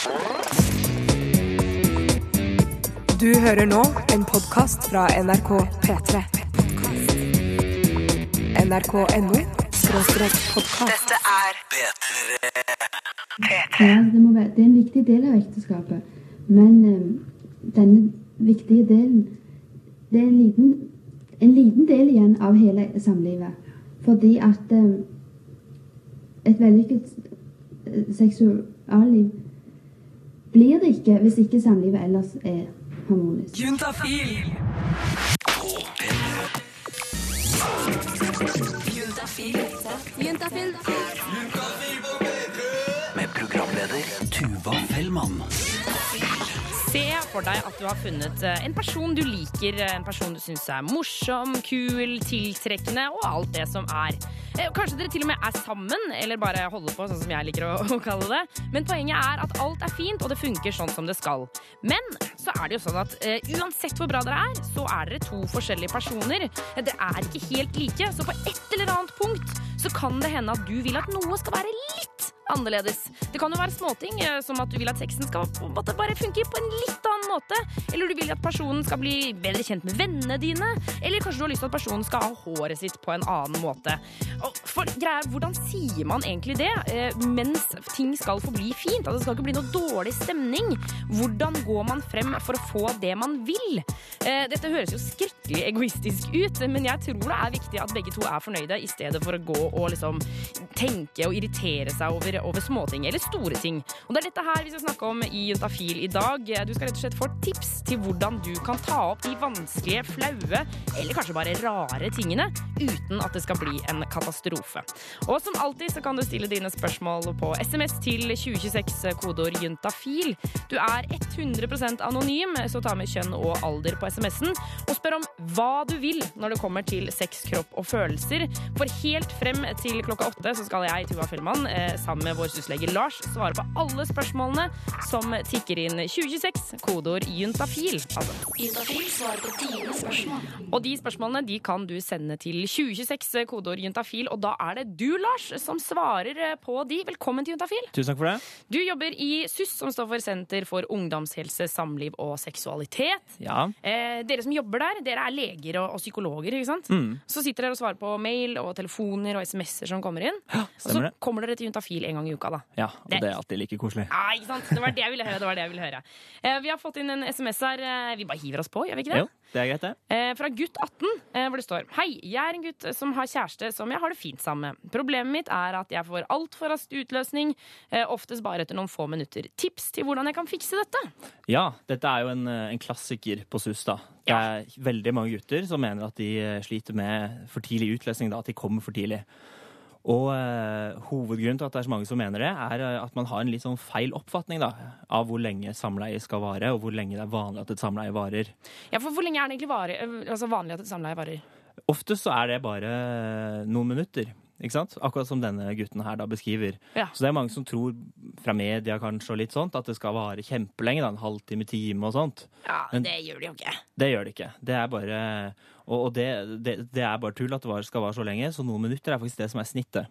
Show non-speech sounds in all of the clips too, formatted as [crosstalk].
Du hører nå en podkast fra NRK P3. NRK.no skråstrek podkast. Dette er Ja, det, må være, det er en viktig del av ekteskapet. Men um, denne viktige delen Det er en liten, en liten del igjen av hele samlivet. Fordi at um, et vellykket eh, seksualliv blir det ikke hvis ikke samlivet ellers er harmonisk. Med programleder Tuva Fellmann. Se for deg at du har funnet eh, en person du liker, eh, en person du syns er morsom, kul, tiltrekkende og alt det som er. Eh, Kanskje dere til og med er sammen, eller bare holder på, sånn som jeg liker å, [laughs] å kalle det. Men poenget er at alt er fint, og det funker sånn som det skal. Men så er det jo sånn at uh, uansett hvor bra dere er, så er dere to forskjellige personer. Dere er ikke helt like, så på et eller annet punkt så kan det hende at du vil at noe skal være litt annerledes. Det kan jo være småting, eh, som at du vil at sexen skal bare funke på en litt annen måte. Eller du vil at personen skal bli bedre kjent med vennene dine. Eller kanskje du har lyst til at personen skal ha håret sitt på en annen måte. For greia, er, Hvordan sier man egentlig det eh, mens ting skal forbli fint? At det skal ikke bli noe dårlig stemning. Hvordan går man frem for å få det man vil? Eh, Dette høres jo skrekkelig egoistisk ut, men jeg tror det er viktig at begge to er fornøyde, i stedet for å gå og liksom tenke og irritere seg over, over småting eller store ting. Og det er dette her vi skal snakke om i Juntafil i dag. Du skal rett og slett få tips til hvordan du kan ta opp de vanskelige, flaue eller kanskje bare rare tingene uten at det skal bli en katastrofe. Og som alltid så kan du stille dine spørsmål på SMS til 2026 kodeord juntafil. Du er 100% anonym, så ta med kjønn og alder på SMS-en, og spør om hva du vil når det kommer til sex, kropp og følelser. For helt frem til klokka åtte så skal jeg, Tuva Fellmann, eh, sammen vår syslege Lars, svare på alle spørsmålene som tikker inn 2026, kodeord juntafil. Altså. Og de spørsmålene de kan du sende til 2026, kodeord juntafil, og da er det du, Lars, som svarer på de. Velkommen til Juntafil. Tusen takk for det. Du jobber i SUS, som står for Senter for ungdomshelse, samliv og seksualitet. Ja. Eh, dere som jobber der, dere er leger og, og psykologer, ikke sant? Mm. Så sitter dere og svarer på mail og telefoner og SMS-er som kommer inn. og så det. kommer dere til Juntafil en gang i uka, da. ja, og Det- det er alltid like koselig. Ja, ikke sant? Det var det jeg ville høre. det var det jeg ville høre. Eh, vi har fått inn en SMS her. Eh, vi bare hiver oss på, gjør vi ikke det? Jo, det er greit, det. Eh, fra gutt 18, eh, hvor det står Hei, jeg er en gutt som har kjæreste som jeg har det fint sammen med. Problemet mitt er at jeg får altfor rask utløsning, eh, oftest bare etter noen få minutter. Tips til hvordan jeg kan fikse dette? Ja, dette er jo en, eh, en klassiker på SUS, da. Det er veldig mange gutter som mener at de sliter med for tidlig utløsning, da, at de kommer for tidlig. Og eh, hovedgrunnen til at det er så mange som mener det, er eh, at man har en litt sånn feil oppfatning da, av hvor lenge samleie skal vare, og hvor lenge det er vanlig at et samleie varer. Ja, for Hvor lenge er det egentlig varer, eh, altså vanlig at et samleie varer? Oftest så er det bare noen minutter. Ikke sant? Akkurat som denne gutten her da beskriver. Ja. Så det er mange som tror, fra media kanskje og litt sånt, at det skal vare kjempelenge. da, En halvtime, time og sånt. Ja, Men- Det gjør det jo ikke. Det gjør det ikke. Det er bare Og, og det, det, det er bare tull at det var- skal vare så lenge, så noen minutter er faktisk det som er snittet.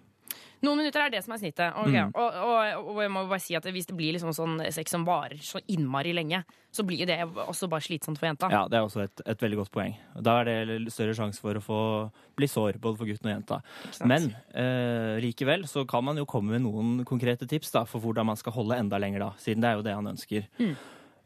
Noen minutter er det som er snittet. Okay. Mm. Og, og, og jeg må bare si at Hvis det blir liksom sånn sex som varer så innmari lenge, så blir det også bare slitsomt for jenta. Ja, Det er også et, et veldig godt poeng. Da er det større sjanse for å få bli sår, både for gutten og jenta. Men eh, likevel så kan man jo komme med noen konkrete tips da, for hvordan man skal holde enda lenger, da, siden det er jo det han ønsker. Mm.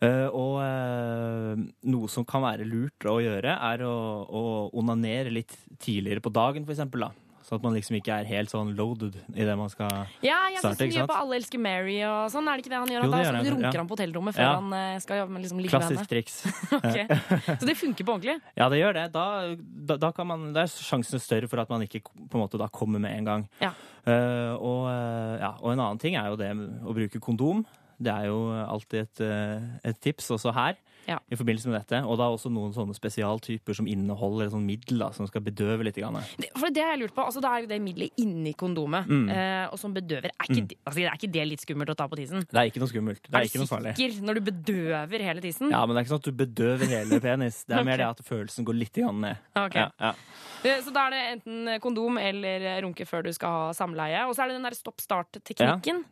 Eh, og eh, noe som kan være lurt å gjøre, er å, å onanere litt tidligere på dagen, for eksempel, da. Sånn at man liksom ikke er helt sånn loaded i det man skal Ja, jeg Starte, gjør sant? på Alle elsker Mary og sånn. Er det ikke det han gjør? Jo, det han, runker ja. han på hotellrommet før Ja. han skal skal med liksom ligge Klassisk triks. [laughs] okay. [laughs] Så det funker på ordentlig? Ja, det gjør det. Da, da, da kan man, da er sjansen større for at man ikke på en måte da kommer med en gang. Ja. Uh, og, eh, ja, og en annen ting er jo det å bruke kondom. Det er jo alltid et, eh, et tips også her Ja. i forbindelse med dette. Og da også noen sånne spesialtyper som inneholder et sånt middel som skal bedøve litt. Det, for det har jeg lurt på. Altså, det er jo det middelet inni kondomet, Mm. eh, og som bedøver. Er ikke, det- altså, er ikke det litt skummelt å ta på tissen? Det er ikke noe skummelt. Det er, du ikke noe farlig. sikker når du bedøver hele tissen? Ja, Men det er ikke sånn at du bedøver hele penis. Det er [laughs] mer det at følelsen går litt grann ned. Okay. Ja, ja. Eh, Så da er det enten kondom eller runke før du skal ha samleie. Og så er det den der stopp-start-teknikken.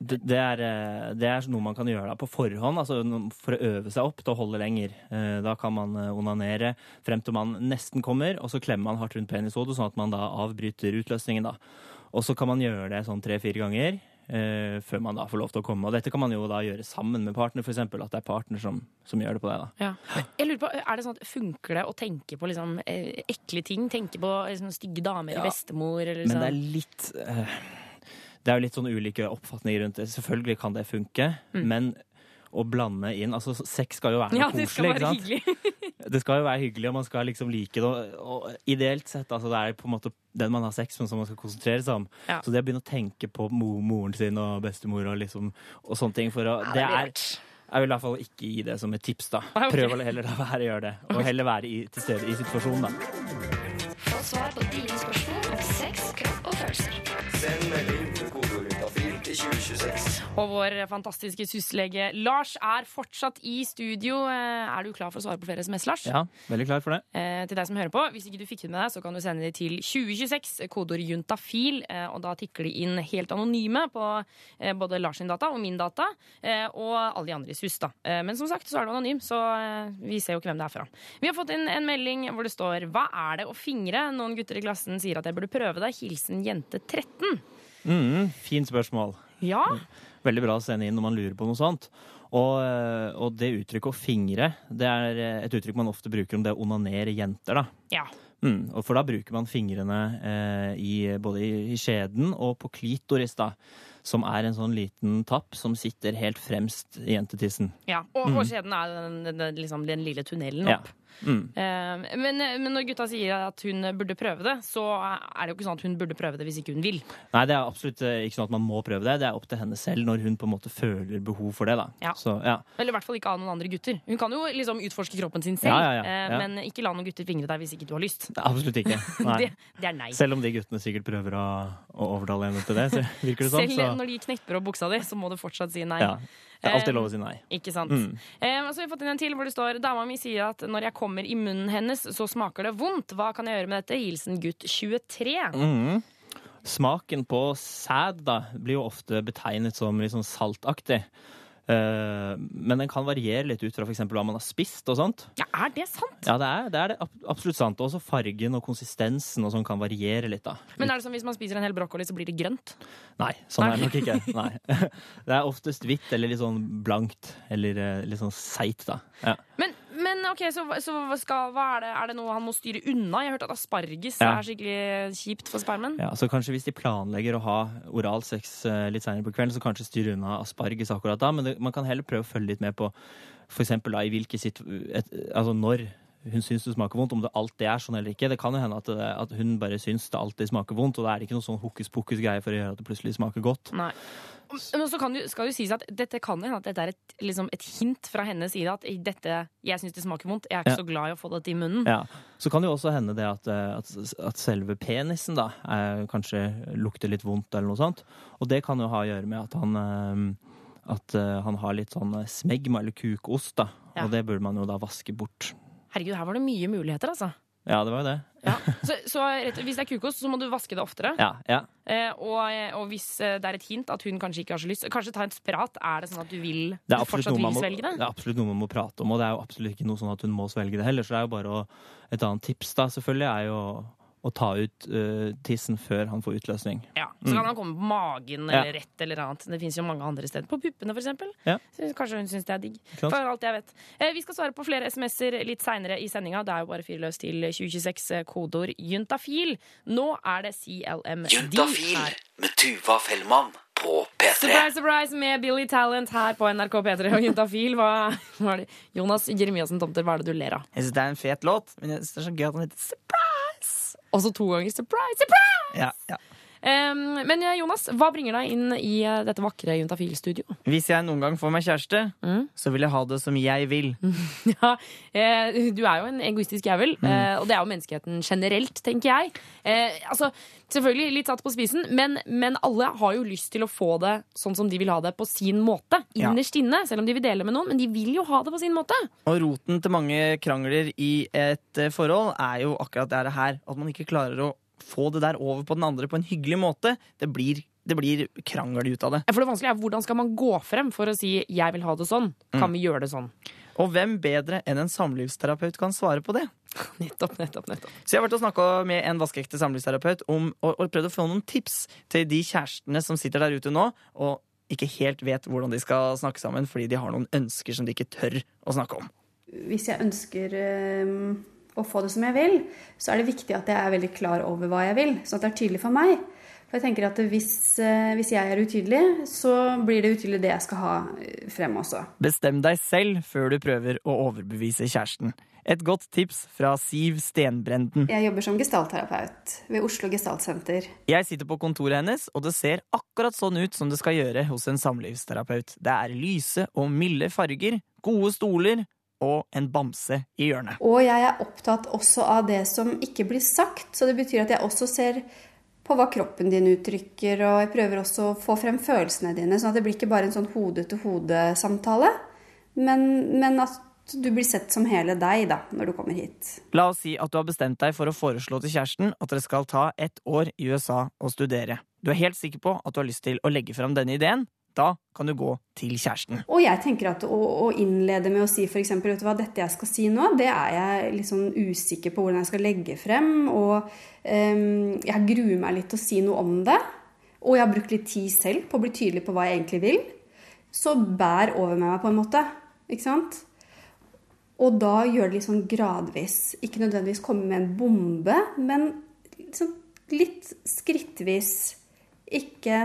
Det, det, er, eh, det er noe man kan gjøre på forhånd, altså for å øve seg opp til å holde lenger. Eh, Da kan man eh, onanere frem til man nesten kommer, og så klemmer man hardt rundt penishodet, sånn at man da avbryter utløsningen. da. Og så kan man gjøre det sånn tre-fire ganger før man da får lov til å komme. Og dette kan man jo da gjøre sammen med partner, f.eks. At det er partner som, som gjør det på deg. da. Ja. Jeg lurer på, er det sånn at Funker det å tenke på liksom, ekle ting? Tenke på liksom, stygge damer Ja. i bestemor? Eller Men sånn? det er litt eh, Det er jo litt sånn ulike oppfatninger rundt det. Selvfølgelig kan det funke, men å blande inn Altså, sex skal jo være noe ja, det skal koselig, være ikke sant? hyggelig. [laughs] Det skal jo være hyggelig, og man skal liksom like det. Og, og ideelt sett, altså, det er på en måte den man har sex med, som man skal konsentrere seg om. Ja. Så det å begynne å tenke på moren sin og bestemor og liksom og sånne ting for å Det er jeg vil i hvert fall ikke gi det som et tips, da. Nei, okay. Prøv å heller la være å gjøre det, og heller være i, til stede i situasjonen, da. Få svar på dine spørsmål Og vår fantastiske syslege Lars er fortsatt i studio. Eh, er du klar for å svare på flere SMS, Lars? Ja, veldig klar for det. Eh, til deg som hører på, hvis ikke du fikk det med deg, så kan du sende det til 2026, kodeord juntafil, eh, og da tikker de inn helt anonyme på eh, både Lars sin data og min data, eh, og alle de andre i SUS, da. Eh, men som sagt, så er du anonym, så vi ser jo ikke hvem det er fra. Vi har fått inn en melding hvor det står 'Hva er det å fingre?' Noen gutter i klassen sier at jeg burde prøve det. Hilsen jente 13. Mm, fint spørsmål. Ja, Veldig bra å sende inn når man lurer på noe sånt. Og, eh, og det uttrykket å fingre, det er eh, et uttrykk man ofte bruker om det å onanere jenter, da. ja. Mm, og for da bruker man fingrene eh, i, både i, i skjeden og på klitoris, da. Som er en sånn liten tapp som sitter helt fremst i jentetissen. ja. Og, og skjeden er den, den, den, liksom, den lille tunnelen Ja. Mm. Eh, men, men når gutta sier at hun burde prøve det, så er det jo ikke sånn at hun burde prøve det hvis ikke hun vil. Nei, det er absolutt eh, ikke sånn at man må prøve det. Det er opp til henne selv når hun på en måte føler behov for det. da. Ja. Så, ja. Eller i hvert fall ikke av noen andre gutter. Hun kan jo liksom utforske kroppen sin selv, Ja, ja, ja. eh, Ja. men ikke la noen gutter fingre deg hvis ikke du har lyst. Absolutt ikke. [laughs] Det, det er nei. Selv om de guttene sikkert prøver å, å overtale henne til det, virker det sånn. Selv Så når de knepper opp buksa di, så må du fortsatt si nei. Det er alltid lov å si nei. Ikke sant? Mm. Eh, og så har vi fått inn en til hvor det står Dama mi sier at når jeg kommer i munnen hennes, så smaker det vondt. Hva kan jeg gjøre med dette? Hilsen gutt 23. Mm. Smaken på sæd da, blir jo ofte betegnet som litt sånn saltaktig. Eh, men den kan variere litt ut fra eksempel hva man har spist og sånt. Ja, er det sant? Ja, det er det, er det absolutt sant. Også fargen og konsistensen og sånn kan variere litt, da. Men er det som hvis man spiser en hel brokkoli, så blir det grønt? Nei, sånn Nei. er det nok ikke. [laughs] Nei. [laughs] Det er oftest hvitt eller litt sånn blankt. Eller eh, litt sånn seigt, da. Ja. Men ok, så, så skal, er, det, er det noe han må styre unna? Jeg har hørt at asparges Ja. er skikkelig kjipt for spermen. Ja, så kanskje hvis de planlegger å ha oralsex eh, litt senere på kvelden, så kanskje styre unna asparges akkurat da, men det, man kan heller prøve å følge litt med på eksempel da i hvilke sitt... Et, altså når hun syns det smaker vondt, om det alltid er sånn eller ikke. Det kan jo hende at, det, at hun bare syns det alltid smaker vondt, og da er det ikke noe sånn hokus pokus greie for å gjøre at det plutselig smaker godt. Nei. Men så kan du, skal det sies at dette kan hende at dette er et, liksom et hint fra hennes side. At dette, jeg syns det smaker vondt. Jeg er ikke Ja. så glad i å få dette i munnen. Ja. Så kan det jo også hende det at, eh, at, at selve penisen da er, kanskje lukter litt vondt eller noe sånt. Og det kan jo ha å gjøre med at han eh, at eh, han har litt sånn smegma eller kukost, da. Ja. Og det burde man jo da vaske bort. Herregud, her var det mye muligheter, altså. Ja, det var jo det. Ja. Så, så rett, hvis det er kukost, så må du vaske det oftere. Ja, ja. Eh, og, og hvis eh, det er et hint at hun kanskje ikke har så lyst, kanskje ta en sprat. Er det sånn at du vil du fortsatt vil må, svelge det? det er absolutt noe man må prate om, og det er jo absolutt ikke noe sånn at hun må svelge det heller. Så det er jo bare å Et annet tips, da, selvfølgelig, er jo å ta ut uh, tissen før han får utløsning. Ja, Så kan han komme på magen eller Ja. rett eller annet. Det fins jo mange andre steder. På puppene, for eksempel. Ja. Så kanskje hun syns det er digg. Klart. For alt jeg vet. Eh, vi skal svare på flere SMS-er litt seinere i sendinga. Det er jo bare fireløs til 2026, eh, kodeord juntafil. Nå er det CLMD Juntafil her. med Tuva Fellmann på P3. Surprise, surprise med Billy Talent her på NRK P3 og Juntafil. Hva, hva er det? Jonas Jeremiassen Tomter, hva er det du ler av? Jeg synes det er en fet låt, men jeg synes det er så gøy at den heter Surprise! Og så to ganger surprise, surprise! Ja, ja. Men eh, Jonas, hva bringer deg inn i eh, dette vakre Juntafil-studio? Hvis jeg noen gang får meg kjæreste, Mm. så vil jeg ha det som jeg vil. [laughs] Ja, eh, du er jo en egoistisk jævel, mm. og det er jo menneskeheten generelt, tenker jeg. Eh, altså, selvfølgelig litt satt på spisen, men, men alle har jo lyst til å få det sånn som de vil ha det, på sin måte. Ja. Innerst inne, selv om de vil dele med noen, men de vil jo ha det på sin måte. Og roten til mange krangler i et forhold er jo akkurat det her. At man ikke klarer å få det der over på den andre på en hyggelig måte. Det blir det blir krangel ut av det. For det vanskelige er hvordan skal man gå frem for å si 'jeg vil ha det sånn'? Kan vi gjøre det sånn? Og hvem bedre enn en samlivsterapeut kan svare på det? [laughs] Nettopp, nettopp, nettopp. Så jeg har vært og snakka med en vaskeekte samlivsterapeut om, og, og prøvd å få noen tips til de kjærestene som sitter der ute nå og ikke helt vet hvordan de skal snakke sammen fordi de har noen ønsker som de ikke tør å snakke om. hvis jeg ønsker eh, å få det som jeg vil, så er det viktig at jeg er veldig klar over hva jeg vil, sånn at det er tydelig for meg. For jeg tenker at hvis, eh, hvis jeg er utydelig, så blir det utydelig det jeg skal ha eh, frem også. Bestem deg selv før du prøver å overbevise kjæresten. Et godt tips fra Siv Stenbrenden. Jeg jobber som gestaltterapeut ved Oslo Gestaltsenter. Jeg sitter på kontoret hennes, og det ser akkurat sånn ut som det skal gjøre hos en samlivsterapeut. Det er lyse og milde farger, gode stoler og en bamse i hjørnet. Og jeg er opptatt også av det som ikke blir sagt, så det betyr at jeg også ser på hva kroppen din uttrykker, og jeg prøver også å få frem følelsene dine, sånn at det blir ikke bare en sånn hode-til-hode-samtale, men, men at du blir sett som hele deg da, når du kommer hit. La oss si at du har bestemt deg for å foreslå til kjæresten at dere skal ta ett år i USA og studere. Du er helt sikker på at du har lyst til å legge fram denne ideen. Da kan du gå til kjæresten. Og jeg tenker at å, å innlede med å si f.eks. vet du hva, dette jeg skal si nå, det er jeg litt sånn usikker på hvordan jeg skal legge frem. Og um, jeg gruer meg litt til å si noe om det. Og jeg har brukt litt tid selv på å bli tydelig på hva jeg egentlig vil. Så bær over med meg på en måte. Ikke sant? Og da gjør det litt sånn gradvis. Ikke nødvendigvis komme med en bombe, men liksom litt skrittvis. Ikke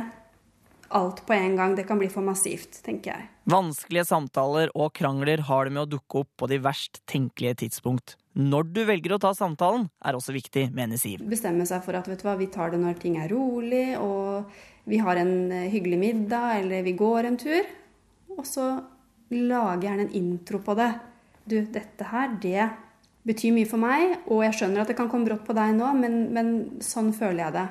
alt på en gang. Det kan bli for massivt, tenker jeg. Vanskelige samtaler og krangler har det med å dukke opp på de verst tenkelige tidspunkt. Når du velger å ta samtalen, er også viktig, mener Siv. Bestemme seg for at vet du hva, vi tar det når ting er rolig, og vi har en eh, hyggelig middag, eller vi går en tur. Og så lage gjerne en intro på det. Du, dette her, det betyr mye for meg, og jeg skjønner at det kan komme brått på deg nå, men, men sånn føler jeg det.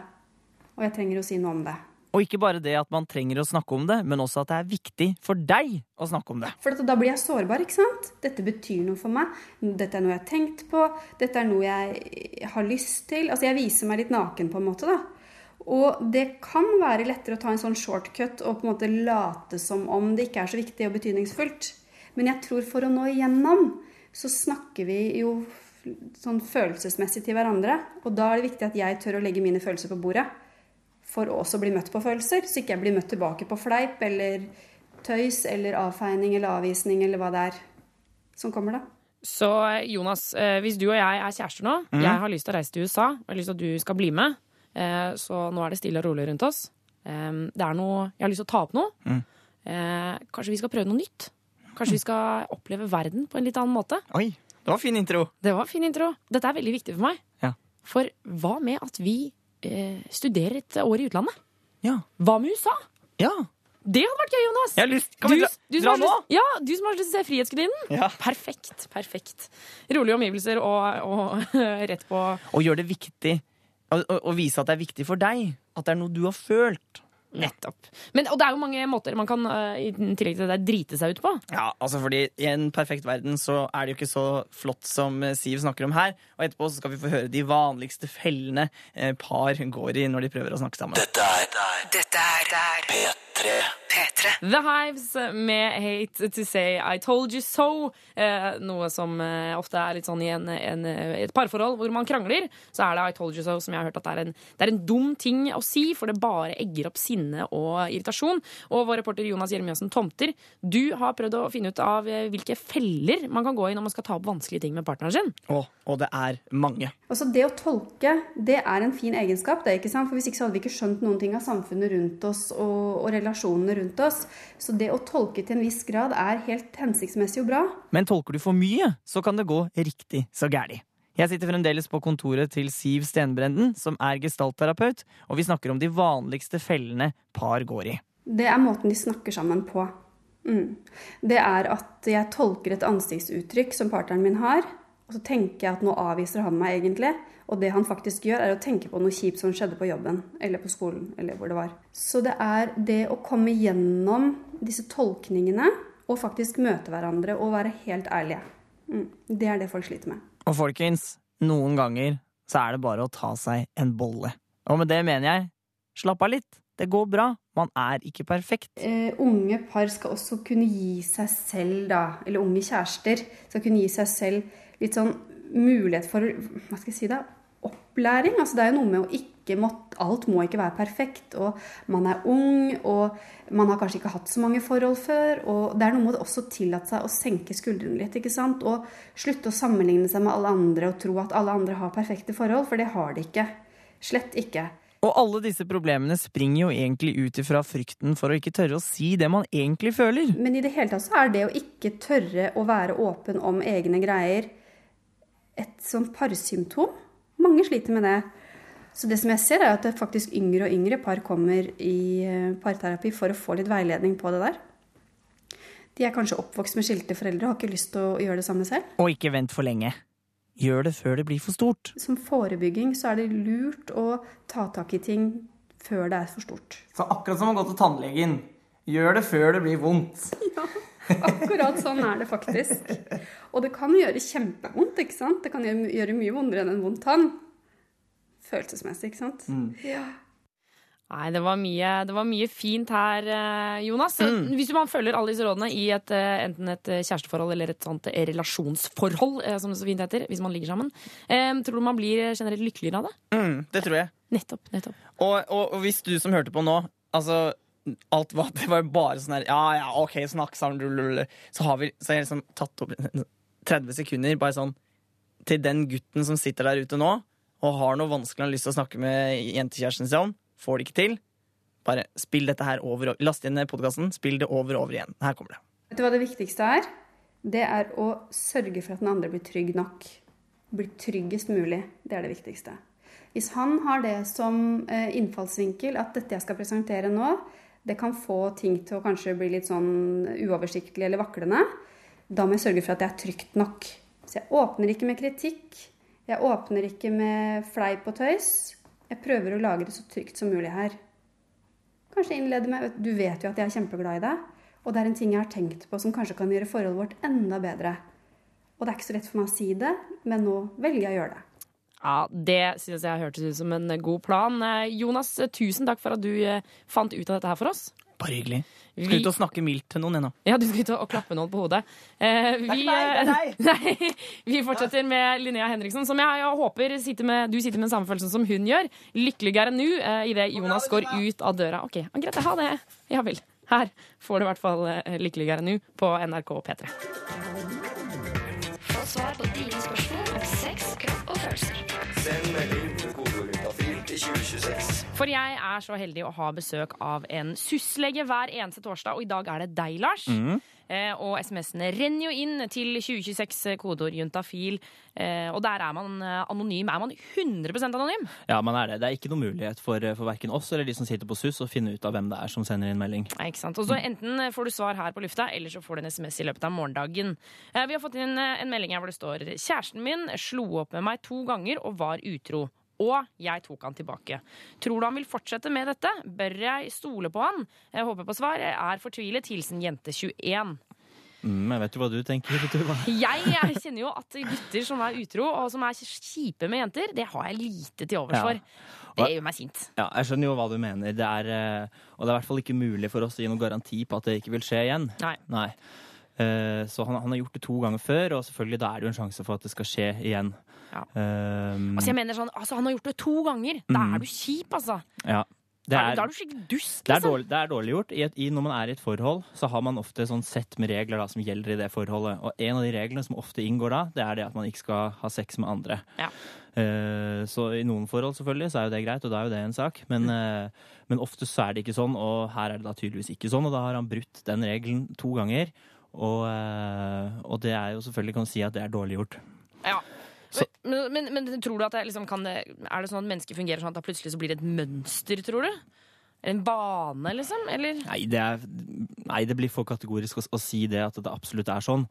Og jeg trenger å si noe om det. Og ikke bare det at man trenger å snakke om det, men også at det er viktig for deg å snakke om det. For da blir jeg sårbar, ikke sant? Dette betyr noe for meg. Dette er noe jeg har tenkt på. Dette er noe jeg har lyst til. Altså, jeg viser meg litt naken, på en måte, da. Og det kan være lettere å ta en sånn shortcut og på en måte late som om det ikke er så viktig og betydningsfullt. Men jeg tror for å nå igjennom, så snakker vi jo sånn følelsesmessig til hverandre. Og da er det viktig at jeg tør å legge mine følelser på bordet. For å også bli møtt på følelser, så ikke jeg blir møtt tilbake på fleip eller tøys eller avfeining eller avvisning eller hva det er som kommer, da. Så Jonas, eh, hvis du og jeg er kjærester nå, mm. jeg har lyst til å reise til USA, og jeg har lyst til at du skal bli med, eh, så nå er det stille og rolig rundt oss. Eh, Det er noe, jeg har lyst til å ta opp noe. Eh, Kanskje vi skal prøve noe nytt? Kanskje vi skal oppleve verden på en litt annen måte? Oi, det var fin intro. Det var fin intro. Dette er veldig viktig for meg. Ja. For hva med at vi eh, studerer et år i utlandet? Ja. Hva med USA? Ja. Det hadde vært gøy, Jonas! Jeg har lyst. Kan vi dra, du som dra har nå? lyst- Ja, du som har lyst til å se Frihetsgudinnen. Ja. Perfekt. perfekt. Rolige omgivelser og, og [laughs] rett på Og gjør det viktig. Og, og, og vise at det er viktig for deg. At det er noe du har følt. Nettopp. Men, og det er jo mange måter man kan eh, i tillegg til det drite seg ut på. Ja, altså fordi I en perfekt verden så er det jo ikke så flott som eh, Siv snakker om her. Og etterpå så skal vi få høre de vanligste fellene eh, par går i når de prøver å snakke sammen. Dette er Dette er P3. P3. The Hives med Hate to Say I Told You So. Eh, noe som eh, ofte er litt sånn i en, en, et parforhold hvor man krangler. Så er det I Told You So som jeg har hørt at det er, en, det er en dum ting å si, for det bare egger opp sinne og irritasjon. Og vår reporter Jonas Jeremiassen Tomter, du har prøvd å finne ut av eh, hvilke feller man kan gå i når man skal ta opp vanskelige ting med partneren sin. Og, og det er mange. Altså Det å tolke det er en fin egenskap. det, ikke sant? For Hvis ikke så hadde vi ikke skjønt noen ting av samfunnet rundt oss og, og relasjonene rundt oss. Så det å tolke til en viss grad er helt hensiktsmessig og bra. Men tolker du for mye, så kan det gå riktig så gæli. Jeg sitter fremdeles på kontoret til Siv Stenbrenden, som er gestaltterapeut, og vi snakker om de vanligste fellene par går i. Det er måten de snakker sammen på. Mm. Det er at jeg tolker et ansiktsuttrykk som partneren min har, og så tenker jeg at nå avviser han meg egentlig. Og det han faktisk gjør, er å tenke på noe kjipt som skjedde på jobben eller på skolen. eller hvor det var. Så det er det å komme gjennom disse tolkningene og faktisk møte hverandre og være helt ærlige. Mm. Det er det folk sliter med. Og folkens, noen ganger så er det bare å ta seg en bolle. Og med det mener jeg slapp av litt. Det går bra. Man er ikke perfekt. Eh, unge par skal også kunne gi seg selv, da, eller unge kjærester, skal kunne gi seg selv litt sånn mulighet for hva skal jeg si da, opplæring. Altså, det er jo noe med å ikke måtte Alt må ikke være perfekt. Og man er ung, og man har kanskje ikke hatt så mange forhold før. Og det er noe med å også tillate seg å senke skuldrene litt. ikke sant? Og slutte å sammenligne seg med alle andre og tro at alle andre har perfekte forhold, for det har de ikke. Slett ikke. Og alle disse problemene springer jo egentlig ut ifra frykten for å ikke tørre å si det man egentlig føler. Men i det hele tatt så er det å ikke tørre å være åpen om egne greier et sånn parsymptom. Mange sliter med det. Så det som jeg ser, er at det faktisk yngre og yngre par kommer i eh, parterapi for å få litt veiledning på det der. De er kanskje oppvokst med skilte foreldre og har ikke lyst til å gjøre det samme selv. Og ikke vent for lenge. Gjør det før det blir for stort. Som forebygging så er det lurt å ta tak i ting før det er for stort. Så akkurat som å gå til tannlegen. Gjør det før det blir vondt. [laughs] Akkurat sånn er det faktisk. Og det kan gjøre kjempevondt, ikke sant? Det kan gjøre mye vondere enn en vond tann. Følelsesmessig, ikke sant? Ja. Nei, det var mye, det var mye fint her, eh, Jonas. Mm. Hvis man følger alle disse rådene i et, eh, enten et eh, kjæresteforhold eller et sånt eh, relasjonsforhold, eh, som det så fint heter, hvis man ligger sammen, eh, tror du man blir generelt lykkeligere av det? Mm, det tror jeg. Nettopp. nettopp. Og, og, og hvis du som hørte på nå Altså, alt var, [laughs] det var bare sånn her Ja, ja, OK, snakk sammen, blablabla. Så har vi så jeg liksom tatt opp [laughs] 30 sekunder bare sånn til den gutten som sitter der ute nå og har noe vanskelig han har lyst til å snakke med jentekjæresten sin om, får det ikke til. Bare spill dette her over og Last inn podkasten, spill det over og over igjen. Her kommer det. Vet du hva det viktigste er? Det er å sørge for at den andre blir trygg nok. Blir tryggest mulig. Det er det viktigste. Hvis han har det som eh, innfallsvinkel at dette jeg skal presentere nå, det kan få ting til å kanskje bli litt sånn uoversiktlig eller vaklende, da må jeg sørge for at det er trygt nok. Så jeg åpner ikke med kritikk. Jeg åpner ikke med fleip og tøys. Jeg prøver å lage det så trygt som mulig her. Kanskje innlede med Du vet jo at jeg er kjempeglad i deg. Og det er en ting jeg har tenkt på som kanskje kan gjøre forholdet vårt enda bedre. Og det er ikke så lett for meg å si det, men nå velger jeg å gjøre det. Ja, Det synes jeg hørtes ut som en god plan. Eh, Jonas, eh, tusen takk for at du eh, fant ut av dette her for oss. Bare hyggelig. Vi- Skal ut og snakke mildt til noen ennå. Ja, du skal ut og klappe noen på hodet. Eh, vi, ikke meg, det er deg! [laughs] vi fortsetter med Linnea Henriksen, som jeg, jeg håper sitter med, du sitter med den samme følelsen som hun gjør. Lykkeligere nå eh, idet Jonas går ut av døra. OK, greit, ha det. Ja vel. Her får du i hvert fall eh, Lykkeligere nå på NRK P3. Få svar på dine spørsmål følelser. Send For jeg er så heldig å ha besøk av en syslege hver eneste torsdag, og i dag er det deg, Lars. Eh, og SMS-ene renner jo inn til 2026, kodeord juntafil. Eh, og der er man eh, anonym. Er man 100% anonym? Ja, man er det. Det er ikke noen mulighet for, for verken oss eller de som sitter på SUS å finne ut av hvem det er som sender inn melding. Nei, ikke sant? Og så Enten får du svar her på lufta, eller så får du en SMS i løpet av morgendagen. Eh, Vi har fått inn eh, en melding her hvor det står Kjæresten min slo opp med meg to ganger og var utro. Og jeg tok han tilbake. Tror du han vil fortsette med dette? Bør jeg stole på han? Jeg håper på svar. Jeg er fortvilet. Hilsen jente 21. Mm, jeg vet jo hva du tenker, [laughs] Tuva. Jeg, jeg kjenner jo at gutter som er utro, og som er kjipe med jenter, det har jeg lite til overs Ja. for. Det gjør meg sint. Ja, jeg skjønner jo hva du mener. Det er, eh, og det er i hvert fall ikke mulig for oss å gi noen garanti på at det ikke vil skje igjen. Nei. Nei. Så han, han har gjort det to ganger før, og selvfølgelig da er det jo en sjanse for at det skal skje igjen. Ja. Um, Altså, jeg mener sånn, altså, Han har gjort det to ganger! Da Mm. er du kjip, altså. ja. Det er, da er du skikkelig dust. det, er Liksom. dårlig, det er dårlig gjort. I et, i, når man er i et forhold, så har man ofte sånn sett med regler da, som gjelder i det forholdet. Og en av de reglene som ofte inngår da, det er det at man ikke skal ha sex med andre. Ja. Uh, så i noen forhold selvfølgelig så er jo det greit, og da er jo det en sak. Mm. Men, uh, men ofte så er det ikke sånn, og her er det da tydeligvis ikke sånn. Og da har han brutt den regelen to ganger. Og, uh, og det er jo selvfølgelig kan du si at det er dårlig gjort. Ja. Så- Men, men, men tror du at det liksom kan Er det sånn at mennesker fungerer sånn at da plutselig så blir det et mønster, tror du? En bane, liksom? Eller? Nei, det, er, nei, det blir for kategorisk å, å si det at det absolutt er sånn.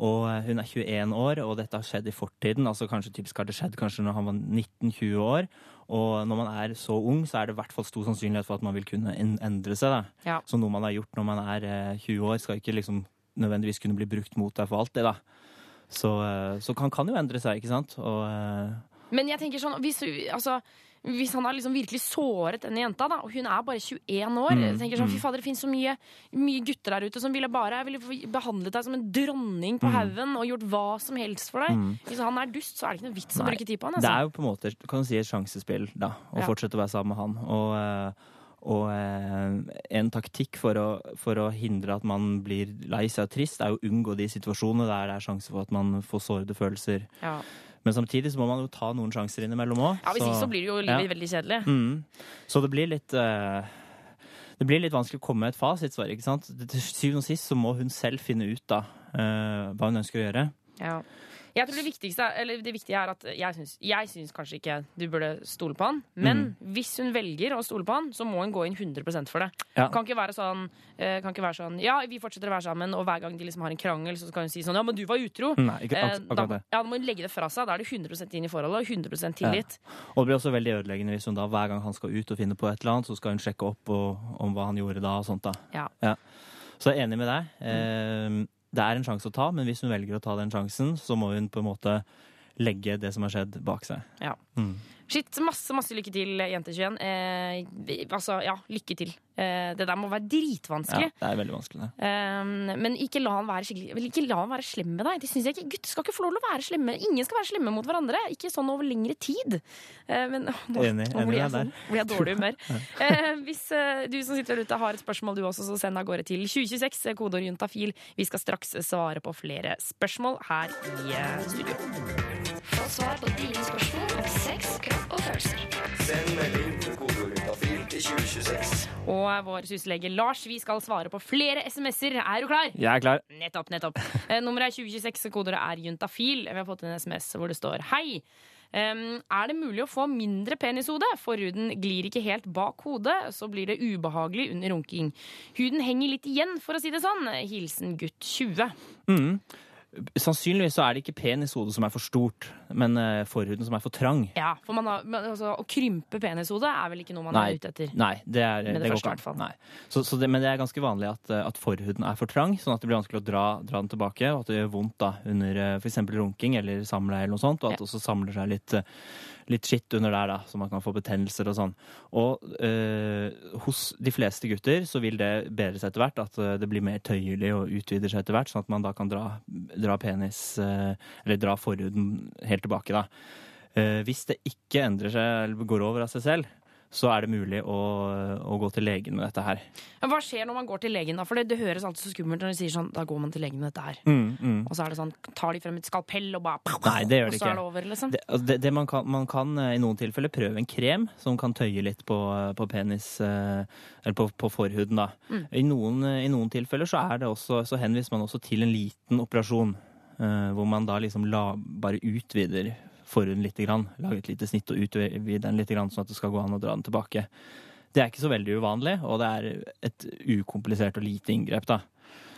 Og eh, hun er 21 år, og dette har skjedd i fortiden. altså Kanskje typisk har det skjedd kanskje når han var 19-20 år. Og når man er så ung, så er det i hvert fall stor sannsynlighet for at man vil kunne endre seg. da. Ja. Så noe man har gjort når man er eh, 20 år, skal ikke liksom nødvendigvis kunne bli brukt mot deg for alltid. da. Så, eh, så kan, kan jo endre seg, ikke sant? Og eh, Men jeg tenker sånn hvis, altså, hvis han har liksom virkelig såret denne jenta, da, og hun er bare 21 år jeg tenker sånn, Fy fader, det finnes så mye, mye gutter der ute som ville bare ville behandlet deg som en dronning på haugen og gjort hva som helst for deg. Hvis han er dust, så er det ikke noe vits å Nei. bruke tid på han. Det Altså. er jo på en måte kan du si, et sjansespill, da, å Ja. fortsette å være sammen med han. Og, eh, og eh, en taktikk for å, for å hindre at man blir lei seg og trist, er å unngå de situasjonene der det er sjanse for at man får sårede følelser. Ja. Men samtidig så må man jo ta noen sjanser innimellom òg. ja, Hvis ikke så blir det jo livet ja. veldig kjedelig. Mm. Så det blir litt uh, Det blir litt vanskelig å komme med et fasitsvar. ikke sant? Til syvende og sist så må hun selv finne ut da uh, hva hun ønsker å gjøre. Ja. Jeg tror det viktigste er, eller det viktige er at jeg syns, jeg syns kanskje ikke du burde stole på han. Men hvis hun velger å stole på han, så må hun gå inn 100% for det. Ja. Kan ikke være sånn eh, Kan ikke være sånn Ja, vi fortsetter å være sammen, og hver gang de liksom har en krangel, så kan hun si sånn Ja, men du var utro. Nei, ikke Eh, akkurat da, det. ja, da må hun legge det fra seg. Da er det 100% inn i forholdet og 100% tillit. Og det blir også veldig ødeleggende hvis hun da hver gang han skal ut og finne på et eller annet, så skal hun sjekke opp og, om hva han gjorde da og sånt da. Ja. Så jeg er enig med deg. Eh, det er en sjanse å ta, men hvis hun velger å ta den sjansen, så må hun på en måte legge det som har skjedd, bak seg. Ja. Mm. Shit, masse, masse lykke til, jente21. Eh, altså, ja, lykke til. Eh, det der må være dritvanskelig. Ja, det er veldig vanskelig. det. Um, men ikke la han være skikkelig Ikke la han være slem med deg. Det synes jeg ikke Gutter skal ikke få lov til å være slemme. Ingen skal være slemme mot hverandre. Ikke sånn over lengre tid. Eh, men å, nå, Enig, nå blir jeg, sånn, blir jeg dårlig humør. [laughs] Eh, hvis eh, du som sitter der ute har et spørsmål du også, så send av gårde til 2026. eh, Kodeord juntafil. Vi skal straks svare på flere spørsmål her i eh, studio. Få svar på dine spørsmål om sex, kropp og følelser. Send melding til kodeord juntafil til 2026. Og vår syslege Lars, vi skal svare på flere SMS-er. Er du klar? Jeg er klar. Nettopp, nettopp. [laughs] Eh, nummeret er 2026, kodeordet er juntafil. Vi har fått en SMS hvor det står Hei. Um, er det mulig å få mindre penishode? Forhuden glir ikke helt bak hodet, så blir det ubehagelig under runking. Huden henger litt igjen, for å si det sånn. Hilsen gutt 20. Mm. Sannsynligvis så er det ikke penishodet som er for stort, men eh, forhuden som er for trang. Ja, for man har, altså, Å krympe penishodet er vel ikke noe man Nei. er ute etter? Nei, det er Med det går første, ikke i hvert fall. an. Nei. Så, så det, men det er ganske vanlig at, eh, at forhuden er for trang, sånn at det blir vanskelig å dra, dra den tilbake, og at det gjør vondt da under f.eks. for eksempel runking eller samleie eller noe sånt, og at Ja. det også samler seg litt, eh, litt skitt under der da, så man kan få betennelser og sånn. Og eh, hos de fleste gutter så vil det bedre seg etter hvert, at eh, det blir mer tøyelig og utvider seg etter hvert, sånn at man da kan dra, dra penis, eh, eller dra forhuden helt tilbake da. Eh, hvis det ikke endrer seg, eller går over av seg selv, så er det mulig å, å gå til legen med dette her. Men hva skjer når man går til legen? da? For det, det høres alltid så skummelt når de sier sånn Da går man til legen med dette her. Mm, mm. Og så er det sånn, tar de frem et skalpell og bare Nei, det gjør Og så er det over, liksom. Det, altså, det, det man, kan, man kan eh, i noen tilfeller prøve en krem som kan tøye litt på, på penis eh, Eller på, på forhuden, da. Mm. I, noen, eh, I noen tilfeller så, er det også, så henviser man også til en liten operasjon. Uh, hvor man da liksom la, bare utvider forhuden litt. Grann, lage et lite snitt og utvide den litt, grann, sånn at det skal gå an å dra den tilbake. Det er ikke så veldig uvanlig, og det er et ukomplisert og lite inngrep. da.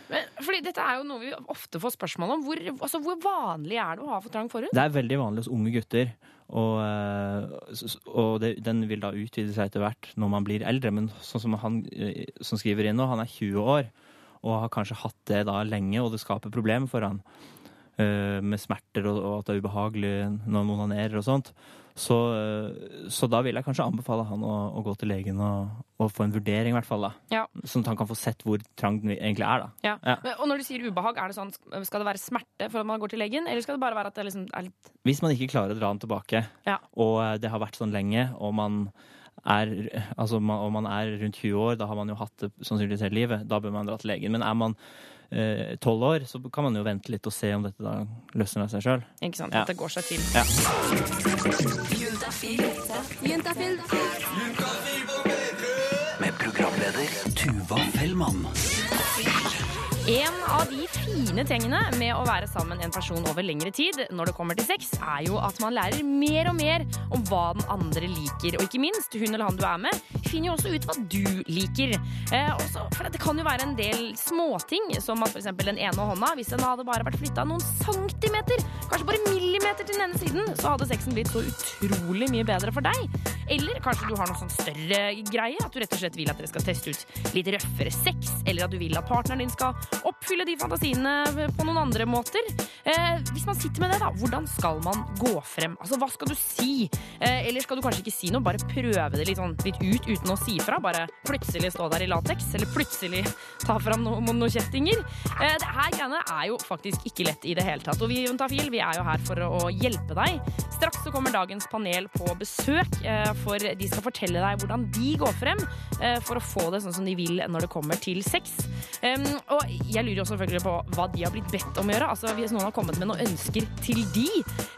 Men, fordi dette er jo noe vi ofte får spørsmål om. Hvor, altså, hvor vanlig er det å ha for trang forhud? Det er veldig vanlig hos unge gutter. Og, eh, og det, den vil da utvide seg etter hvert når man blir eldre. Men sånn som han eh, som skriver inn nå, han er 20 år og har kanskje hatt det da lenge, og det skaper problemer for han. Eh, Med smerter og, at det er ubehagelig når man onanerer og sånt. Så, eh, så da vil jeg kanskje anbefale han å, å gå til legen og, og få en vurdering, i hvert fall. da. Ja. Sånn at han kan få sett hvor trang den egentlig er. da. Ja. Ja. Og når du sier ubehag, er det sånn, skal det være smerte for at man går til legen? Eller skal det bare være at det liksom er litt Hvis man ikke klarer å dra den tilbake, Ja. og eh, det har vært sånn lenge, og man er, altså man, og man er rundt 20 år, da har man jo hatt det sannsynligvis hele livet, da bør man dra til legen. Men er man eh, 12 år, så kan man jo vente litt og se om dette da løsner av seg sjøl. Ikke sant? Ja. At det går seg til. Ja. Med programleder Tuva Fellmann. En av de fine tingene med å være sammen en person over lengre tid når det kommer til sex, er jo at man lærer mer og mer om hva den andre liker. Og ikke minst, hun eller han du er med, finner jo også ut hva du liker. Eh, også, for det kan jo være en del småting, som at f.eks. den ene hånda, hvis den hadde bare vært flytta noen centimeter, kanskje bare millimeter til den ene siden, så hadde sexen blitt så utrolig mye bedre for deg. Eller kanskje du har noe sånn større greie, at du rett og slett vil at dere skal teste ut litt røffere sex, eller at du vil at partneren din skal oppfylle de fantasiene på noen andre måter. Eh, hvis man sitter med det, da, hvordan skal man gå frem? Altså, Hva skal du si? Eh, eller skal du kanskje ikke si noe, bare prøve det litt, sånn, litt ut uten å si fra? Bare plutselig stå der i lateks, eller plutselig ta fram no, noen kjettinger? Eh, det her greiene er jo faktisk ikke lett i det hele tatt. Og vi Juntafil vi er jo her for å hjelpe deg. Straks så kommer dagens panel på besøk, eh, for de skal fortelle deg hvordan de går frem eh, for å få det sånn som de vil når det kommer til sex. Um, og jeg lurer jo selvfølgelig på hva de har blitt bedt om å gjøre. Altså Hvis noen har kommet med noen ønsker til de,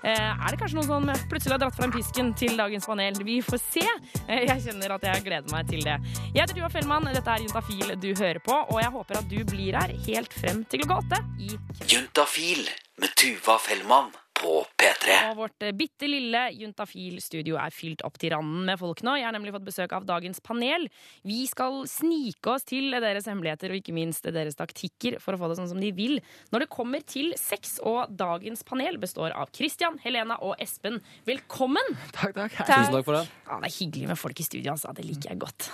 eh, er det kanskje noen som plutselig har dratt frem pisken til dagens panel? Vi får se. Eh, jeg kjenner at jeg gleder meg til det. Jeg heter Tuva Fellmann, dette er Juntafil du hører på, og jeg håper at du blir her helt frem til klokka åtte i Juntafil med Tuva Fellmann på P3. Og vårt eh, bitte lille Juntafil-studio er fylt opp til randen med folk nå. Jeg har nemlig fått besøk av dagens panel. Vi skal snike oss til deres hemmeligheter og ikke minst deres taktikker for å få det sånn som de vil når det kommer til sex. Og dagens panel består av Christian, Helena og Espen. Velkommen! Takk, takk. Tusen takk for det. Ja, det er hyggelig med folk i studio, altså. Det liker jeg godt.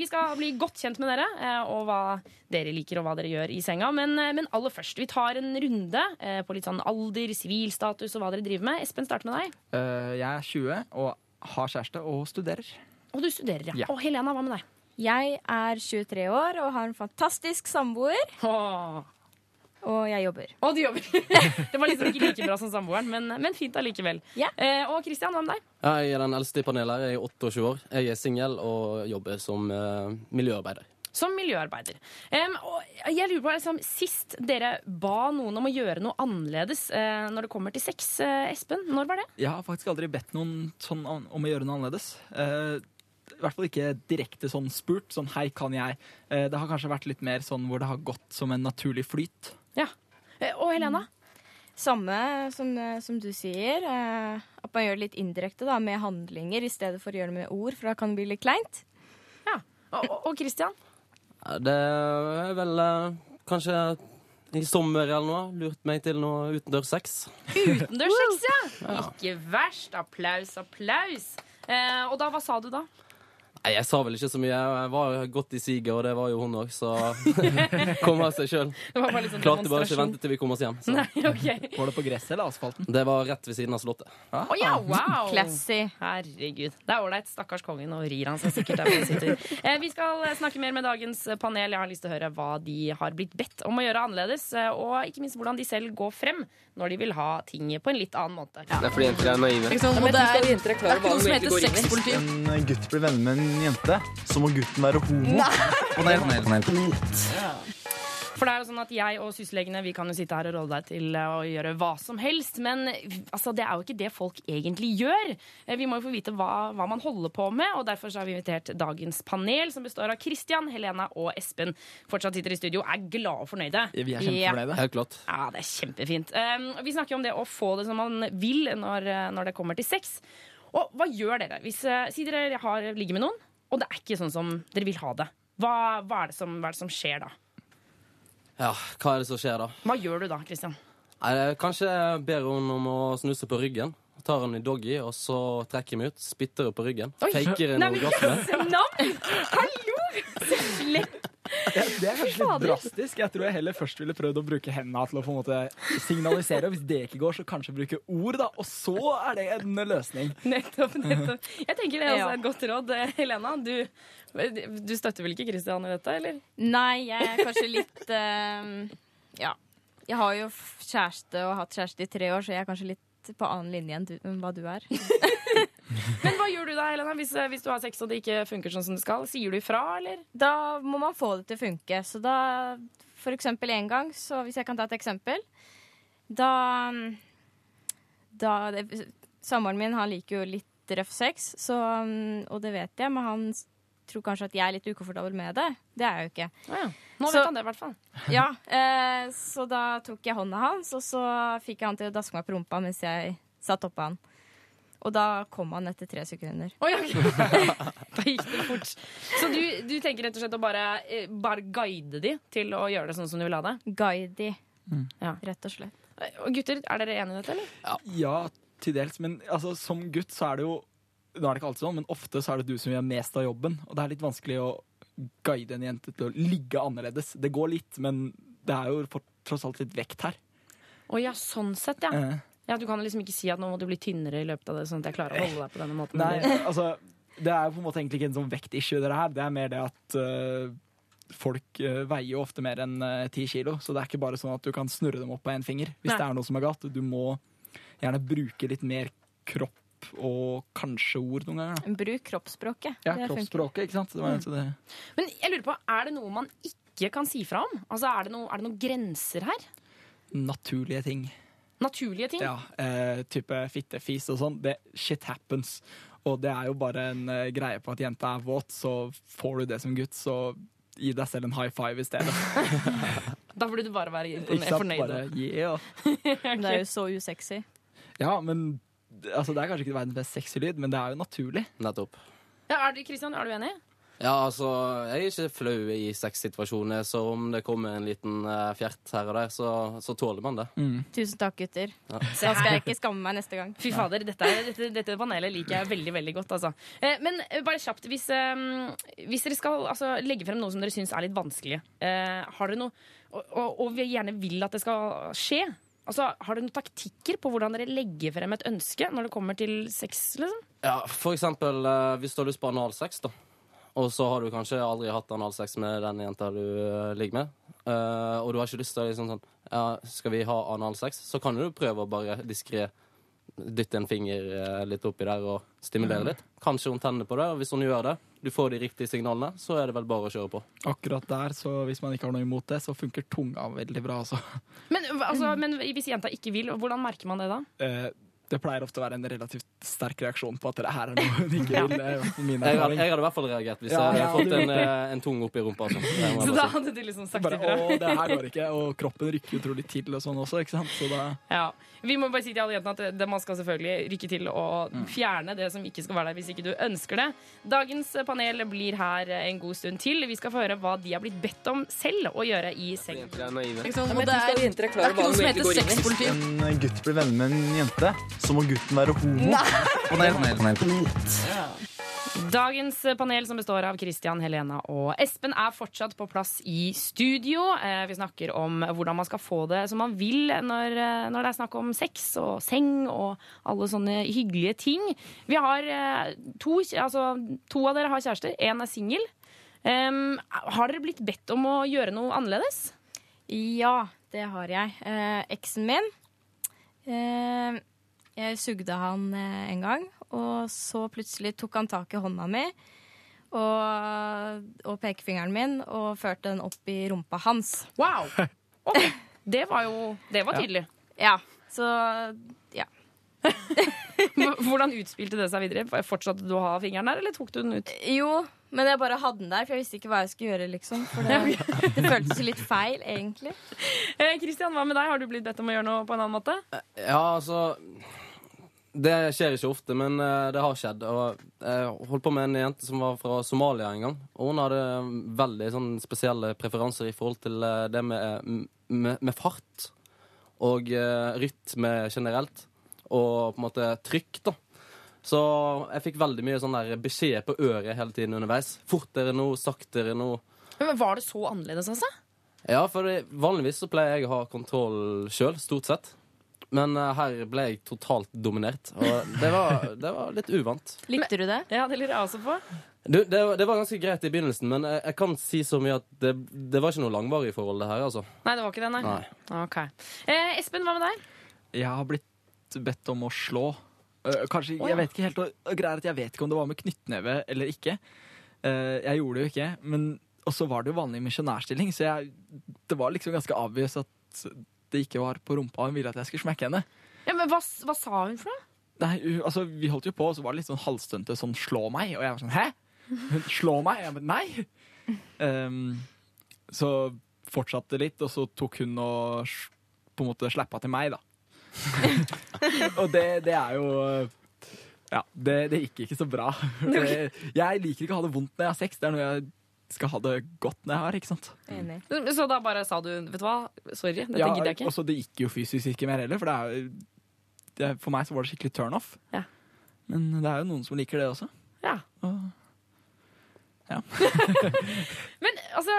Vi skal bli godt kjent med dere eh, og hva dere liker og hva dere gjør i senga. Men, eh, men aller først, vi tar en runde på litt sånn alder, sivilstatus og hva dere driver med. Espen, start med deg. Uh, jeg er 20 og har kjæreste og studerer. Og du studerer, ja. Ja. Og Helena, hva med deg? Jeg er 23 år og har en fantastisk samboer, Åh. og jeg jobber. Og du jobber. [laughs] det var liksom ikke like bra som samboeren, men, men fint allikevel. Yeah. Eh, og Christian, hva med deg? Jeg er den eldste i panelet. Jeg er 28 år. Jeg er singel og jobber som eh, miljøarbeider. Som miljøarbeider. Um, og jeg lurer på, liksom, Sist dere ba noen om å gjøre noe annerledes uh, når det kommer til sex, uh, Espen, når var det? Jeg har faktisk aldri bedt noen sånn om å gjøre noe annerledes. Uh, I hvert fall ikke direkte sånn spurt. Sånn 'hei, kan jeg?' Det har kanskje vært litt mer sånn hvor det har gått som en naturlig flyt. Ja. Og Helena? Samme som, som du sier. At man gjør det litt indirekte da, med handlinger i stedet for å gjøre det med ord, for da kan det bli litt kleint. Ja. Og, og, og Christian? Ja, Det er vel eh, kanskje i sommer eller noe. Lurt meg til noe utendørssex. Utendørssex, ja! Ikke verst. Applaus, applaus. Eh, og da, hva sa du da? Nei, Jeg sa vel ikke så mye. Jeg var godt i siget, og det var jo hun òg, så [laughs] kom av seg sjøl. Sånn Klarte bare ikke å vente til vi kom oss hjem. Så. Nei, ok. Var det på gresset eller asfalten? Det var rett ved siden av Slottet. Å ja, wow! Classy. Herregud. Det er ålreit. Stakkars kongen, og rir han seg sikkert der han sitter. [laughs] Eh, vi skal snakke mer med dagens panel. Jeg har lyst til å høre hva de har blitt bedt om å gjøre annerledes, eh, og ikke minst hvordan de selv går frem når de vil ha ting på en litt annen måte. Det er fordi jenter er naive. det er, det er ikke noe som heter sexpoliti. En gutt blir venner med en jente, så må gutten være homo. For det er jo sånn at Jeg og sysselegene vi kan jo sitte her og råde deg til eh, å gjøre hva som helst, men altså, det er jo ikke det folk egentlig gjør. Eh, Vi må jo få vite hva, hva man holder på med, og derfor så har vi invitert dagens panel, som består av Christian, Helena og Espen. Fortsatt sitter i studio, er glade og fornøyde. Vi er Ja. kjempefornøyde. Helt klart. Ja, det er kjempefint. Um, vi snakker om det å få det som man vil når, eh, når det kommer til sex. Og hva gjør dere? Hvis, eh, si dere har, ligger med noen, og det er ikke sånn som dere vil ha det. Hva, hva, er, det som, hva er det som skjer da? Ja, hva er det som skjer da? Hva gjør du da, Christian? Nei, Kanskje jeg ber hun om å snuse på ryggen. Tar han i doggy, og så trekker jeg meg ut. Spytter hun på ryggen. Faker en orgasme. Hallo! Så. Det, det er kanskje litt drastisk. Jeg tror jeg heller først ville prøvd å bruke hendene til å på en måte signalisere. Og hvis det ikke går, så kanskje bruke ord, da. Og så er det en løsning. Nettopp, nettopp. Jeg tenker det er også et godt råd. Eh, Helena, du, du støtter vel ikke Christian i dette, eller? Nei, jeg er kanskje litt uh, Ja. Jeg har jo kjæreste og hatt kjæreste i tre år, så jeg er kanskje litt på annen linje enn, hva du er. [laughs] Men hva gjør du da, Helena, hvis, eh, hvis du har sex og det ikke funker sånn som det skal? Sier du ifra, eller? Da må man få det til å funke. Så da, for eksempel en gang, så hvis jeg kan ta et eksempel Da, da Samboeren min han liker jo litt røff sex, så, og det vet jeg, men han tror kanskje at jeg er litt ukomfortabel med det. Det er jeg jo ikke. Ah, ja. Nå Så- vet han det, i hvert fall. [laughs] Ja, eh, Så da tok jeg hånda hans, og så fikk jeg han til å daske meg på rumpa mens jeg satt oppå han. Og da kom han etter tre sekunder. Oh, [laughs] ja. da gikk det fort. Så du, du tenker rett og slett å bare, eh, bare guide de til å gjøre det sånn som du vil ha det? Guide de, Ja. rett og slett. Eh, Og gutter, er dere enige i dette, eller? Ja, til dels. Men altså, som gutt så er det jo Nå er det ikke alltid sånn, men ofte så er det du som gjør mest av jobben. Og det er litt vanskelig å guide en jente til å ligge annerledes. Det går litt, men det er jo for, tross alt litt vekt her. Å ja, sånn sett, ja. Eh. ja. Du kan liksom ikke si at nå må du bli tynnere i løpet av det, sånn at jeg klarer å holde deg på denne måten. Nei, altså, det er jo på en måte egentlig ikke en sånn vektissue, det her. Det er mer det at uh, folk uh, veier jo ofte mer enn ti ti kilo, så det er ikke bare sånn at du kan snurre dem opp på én finger hvis Nei. det er noe som er galt. Du må gjerne bruke litt mer kropp og kanskje ord noen ganger. Da. Bruk kroppsspråket. Ja, Det kroppsspråket, ikke sant. Det var, Mm. det, Men jeg lurer på, er det noe man ikke kan si fra om? Altså, Er det, noe, er det noen grenser her? naturlige ting. Naturlige ting? Ja, eh, type fittefis og sånn. Det shit happens. Og det er jo bare en eh, greie på at jenta er våt, så får du det som gutt, så gi deg selv en high five i stedet. [laughs] Da burde du bare være Ikke sant? fornøyd. Bare, yeah. [laughs] okay. Det er jo så usexy. Ja, men altså, det er kanskje ikke verdens mest sexy lyd, men det er jo naturlig. Nettopp. Ja, er du, Christian, er du enig? Ja, altså, jeg er ikke flau i sexsituasjoner, så om det kommer en liten eh, fjert her og der, så, så tåler man det. Tusen takk, gutter. Ja. [laughs] Da skal jeg ikke skamme meg neste gang. Fy fader, dette, er, dette, dette panelet liker jeg veldig veldig godt. Altså. Eh, men eh, bare kjapt, hvis, eh, hvis dere skal altså, legge frem noe som dere syns er litt vanskelig, eh, har dere noe, og, og, og vi gjerne vil at det skal skje, altså, har dere noen taktikker på hvordan dere legger frem et ønske når det kommer til sex? liksom? Ja, for eksempel eh, hvis du har lyst på analsex, da. Og så har du kanskje aldri hatt analsex med den jenta du eh, ligger med. Uh, og du har ikke lyst til å liksom sånn Ja, skal vi ha analsex? Så kan du prøve å bare diskré dytte en finger eh, litt oppi der og stimulere litt. Kanskje hun tenner på det, og hvis hun gjør det, du får de riktige signalene, så er det vel bare å kjøre på. Akkurat der, så hvis man ikke har noe imot det, så funker tunga veldig bra, altså. Men, altså, men hvis jenta ikke vil, hvordan merker man det da? Eh, det pleier ofte å være en relativt sterk reaksjon på at det her er noe hun ikke [laughs] vil. I fall min Jeg, hadde- jeg hadde i hvert fall reagert hvis Ja, jeg ja. hadde fått en, eh, en tung oppi rumpa. og sånn. Så da si. hadde du liksom sagt Bare, ifra? å, det her går ikke, og [laughs] kroppen rykker utrolig til og sånn også, ikke sant. Så da Ja. Vi må bare si til alle jentene at det, man skal selvfølgelig rykke til å fjerne det som ikke skal være der hvis ikke du ønsker det. Dagens panel blir her en god stund til. Vi skal få høre hva de har blitt bedt om selv å gjøre i seng. Det er, det er ikke noe som heter sexpolitikk. en gutt blir venner med en jente, så må gutten være homo. Panel, panel, panel. Dagens panel som består av Christian, Helena og Espen er fortsatt på plass i studio. Eh, Vi snakker om hvordan man skal få det som man vil når, eh, når det er snakk om sex og seng og alle sånne hyggelige ting. Vi har eh, to, altså, to av dere har kjærester, én er singel. Um, har dere blitt bedt om å gjøre noe annerledes? Ja, det har jeg. Eh, eksen min eh, Jeg sugde han eh, en gang, og så plutselig tok han tak i hånda mi og, og pekefingeren min og førte den opp i rumpa hans. Wow! Okay. Det var jo Det var tydelig. Ja, så ja. [laughs] Hvordan utspilte det seg videre? Fortsatte du å ha fingeren der, eller tok du den ut? Jo, men jeg bare hadde den der, for jeg visste ikke hva jeg skulle gjøre, liksom. For det, [laughs] det føltes litt feil, egentlig. Eh, hva med deg? Har du blitt bedt om å gjøre noe på en annen måte? Ja, altså Det skjer ikke ofte, men eh, det har skjedd. Og jeg holdt på med en jente som var fra Somalia en gang. Og hun hadde veldig sånn spesielle preferanser i forhold til eh, det med, med, med fart og eh, rytme generelt. Og på en måte trykk, da. Så jeg fikk veldig mye sånn der beskjed på øret hele tiden underveis. Fortere nå, saktere nå. Men Var det så annerledes, altså? Ja, for vanligvis så pleier jeg å ha kontroll sjøl, stort sett. Men eh, her ble jeg totalt dominert, og det var, det var litt uvant. Likte du det? Ja, det lurer jeg også på. Du, det, det var ganske greit i begynnelsen, men jeg, jeg kan si så mye at det, det var ikke noe langvarig forhold, det her, altså. Nei, det var ikke det, nei. Nei. Ok. Eh, Espen, hva med deg? Jeg har blitt bedt om å slå. Eh, kanskje. Jeg vet ikke helt, og at jeg vet ikke om det var med knyttneve eller ikke. Eh, jeg gjorde det jo ikke, men og så var det jo vanlig misjonærstilling, så jeg, det var liksom ganske obvious at det ikke var på rumpa hun ville at jeg skulle smekke henne. Ja, men hva, hva sa hun for noe? Nei, altså, Vi holdt jo på, og så var det litt sånn halvstunte sånn 'slå meg', og jeg var sånn 'hæ?' Hun slå meg? Jeg bare nei! Um, så fortsatte litt, og så tok hun og på en måte slappa til meg, da. [laughs] og det, det er jo Ja, det, det gikk ikke så bra. [laughs] Jeg liker ikke å ha det vondt når jeg har sex. Det er noe jeg skal ha det godt når jeg har. ikke sant? Enig. Så da bare sa du vet du hva, sorry, dette Ja, gidder jeg ikke. Og så det gikk jo fysisk ikke mer heller, for det er, jo- det, for meg så var det skikkelig turn off. Ja. Men det er jo noen som liker det også. Ja. Og [laughs] Men altså,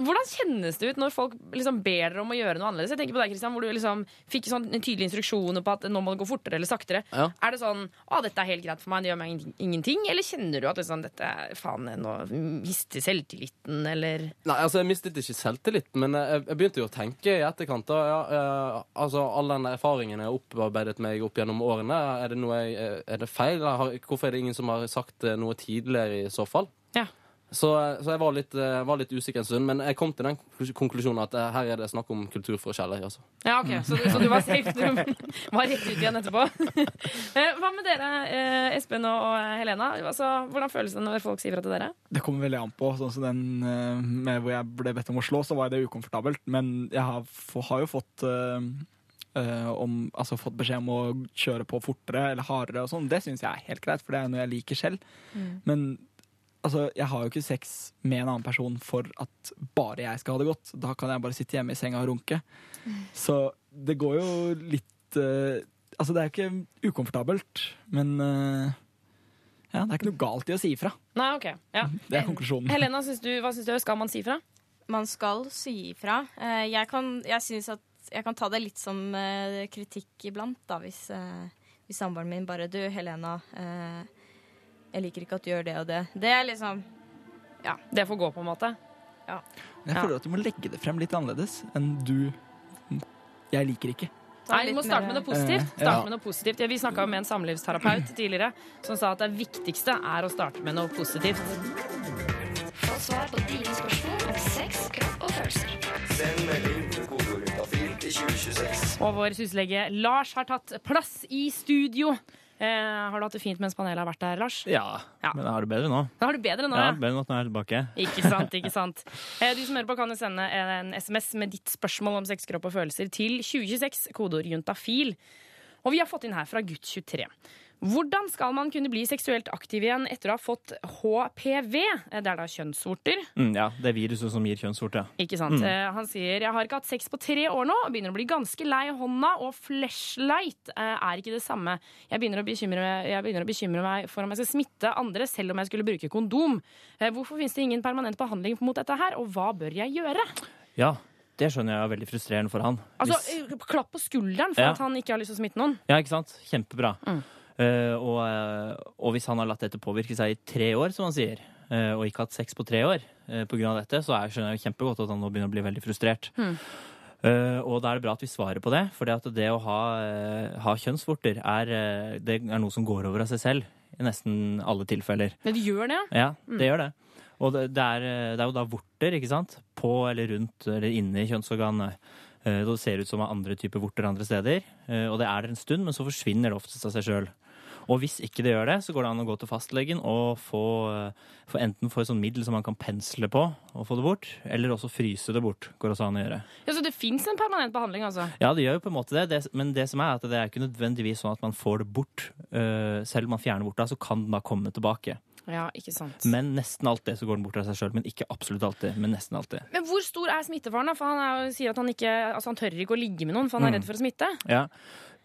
hvordan kjennes det ut når folk liksom ber dere om å gjøre noe annerledes? Jeg tenker på deg, Kristian, hvor du liksom fikk sånn tydelige instruksjoner på at nå må det gå fortere eller saktere. Ja. Er det sånn å, dette er helt greit for meg, det gjør meg ingenting-? Eller kjenner du at liksom, dette faen, nå mister selvtilliten, eller Nei, altså Jeg mistet ikke selvtilliten, men jeg, jeg begynte jo å tenke i etterkant. Da, ja, jeg, altså All den erfaringen jeg har opparbeidet meg opp gjennom årene, er det, noe jeg, eh, er det feil? Hvorfor er det ingen som har sagt eh, noe tidligere i så fall? Ja. Så, så jeg var litt, eh, var litt usikker en stund, men jeg kom til den konklusjonen at eh, her er det snakk om kulturforskjeller. Altså. Ja, ok, så, du- så du var safe? Du [laughs] var rett ut igjen etterpå? [laughs] Eh, Hva med dere, Espen og Helena? Altså, hvordan føles det når folk sier fra til dere? Det kommer veldig an på. Sånn som den med hvor jeg ble bedt om å slå, så var det ukomfortabelt. Men jeg har, har jo fått eh, eh, om, altså fått beskjed om å kjøre på fortere eller hardere og sånn. Det syns jeg er helt greit, for det er noe jeg liker selv. Mm. Men altså, jeg har jo ikke sex med en annen person for at bare jeg skal ha det godt. Da kan jeg bare sitte hjemme i senga og runke. Så det går jo litt uh, Altså, det er jo ikke ukomfortabelt, men uh, ja, det er ikke noe galt i å si ifra. Nei, ok. Ja. [laughs] Det er konklusjonen. Helena, syns du, hva syns du? Skal man si ifra? Man skal si ifra. Eh, Jeg, kan, jeg synes at jeg kan ta det litt som kritikk iblant, da, hvis, hvis samboeren min bare Du, Helena, eh, jeg liker ikke at du gjør det og det. Det er liksom Ja. Det får gå, på en måte? Ja. Jeg føler at du må legge det frem litt annerledes enn du Jeg liker ikke. Nei, vi må starte med noe positivt. Eh, Starte ja. med noe positivt. Ja, vi snakka med en samlivsterapeut tidligere som sa at det viktigste er å starte med noe positivt. Få svar på dine spørsmål om sex, kropp og følelser. Send melding til kodeordet til 2026. Og vår syslege Lars har tatt plass i studio. Eh, har du hatt det fint mens panelet har vært der, Lars? Ja, men jeg har det bedre nå. Da har du bedre nå, Ja, ja. bedre nå at jeg er tilbake. Ikke sant, ikke sant. [laughs] Eh, Du som hører på kan jo sende en SMS med ditt spørsmål om sex, kropp og følelser til 2026, kodeord juntafil. Og vi har fått inn her fra gutt 23. Hvordan skal man kunne bli seksuelt aktiv igjen etter å ha fått HPV? Eh, Det er da kjønnsvorter. Mm, ja, det er viruset som gir kjønnsvorte. Ikke sant? Mm. Eh, Han sier jeg har ikke hatt sex på tre år nå og begynner å bli ganske lei hånda, og flashlight eh, er ikke det samme. Jeg begynner, å bekymre, begynner å bekymre meg for om jeg skal smitte andre selv om jeg skulle bruke kondom. Hvorfor finnes det ingen permanent behandling mot dette her, og hva bør jeg gjøre? Ja, det skjønner jeg er veldig frustrerende for han. Altså, Hvis- Klapp på skulderen for Ja. at han ikke har lyst til å smitte noen. Ja, ikke sant? Kjempebra. Mm. Eh, og, eh, og hvis han har latt dette påvirke seg i tre år, som han sier, eh, og ikke hatt sex på tre år pga. dette, så jeg skjønner jeg kjempegodt at han nå begynner å bli veldig frustrert. Mm. Uh, og da er det bra at vi svarer på det, for det å ha, uh, ha kjønnsvorter er, uh, det er noe som går over av seg selv i nesten alle tilfeller. Men det gjør det, Ja, Mm. det gjør det. Og det, det, er, det er jo da vorter, ikke sant? På eller rundt eller inne i kjønnsorganet. Det ser ut som andre typer vorter andre steder. Og det er der en stund, men så forsvinner det oftest av seg sjøl. Og hvis ikke det gjør det, så går det an å gå til fastlegen og få, eh, få enten få et sånt middel som man kan pensle på og få det bort, eller også fryse det bort. går også an å gjøre. Ja, Så det fins en permanent behandling, altså? Ja, det gjør jo på en måte det, det men det som er at det er ikke nødvendigvis sånn at man får det bort. Eh, Selv om man fjerner bort det, så kan den da komme tilbake. Ja, ikke sant. Men nesten alltid så går den bort av seg sjøl. Men ikke absolutt alltid. Men nesten alltid. Men hvor stor er smittefaren? da? For Han er, sier at han ikke altså han tør ikke å ligge med noen, for han er Mm. redd for å smitte. Ja.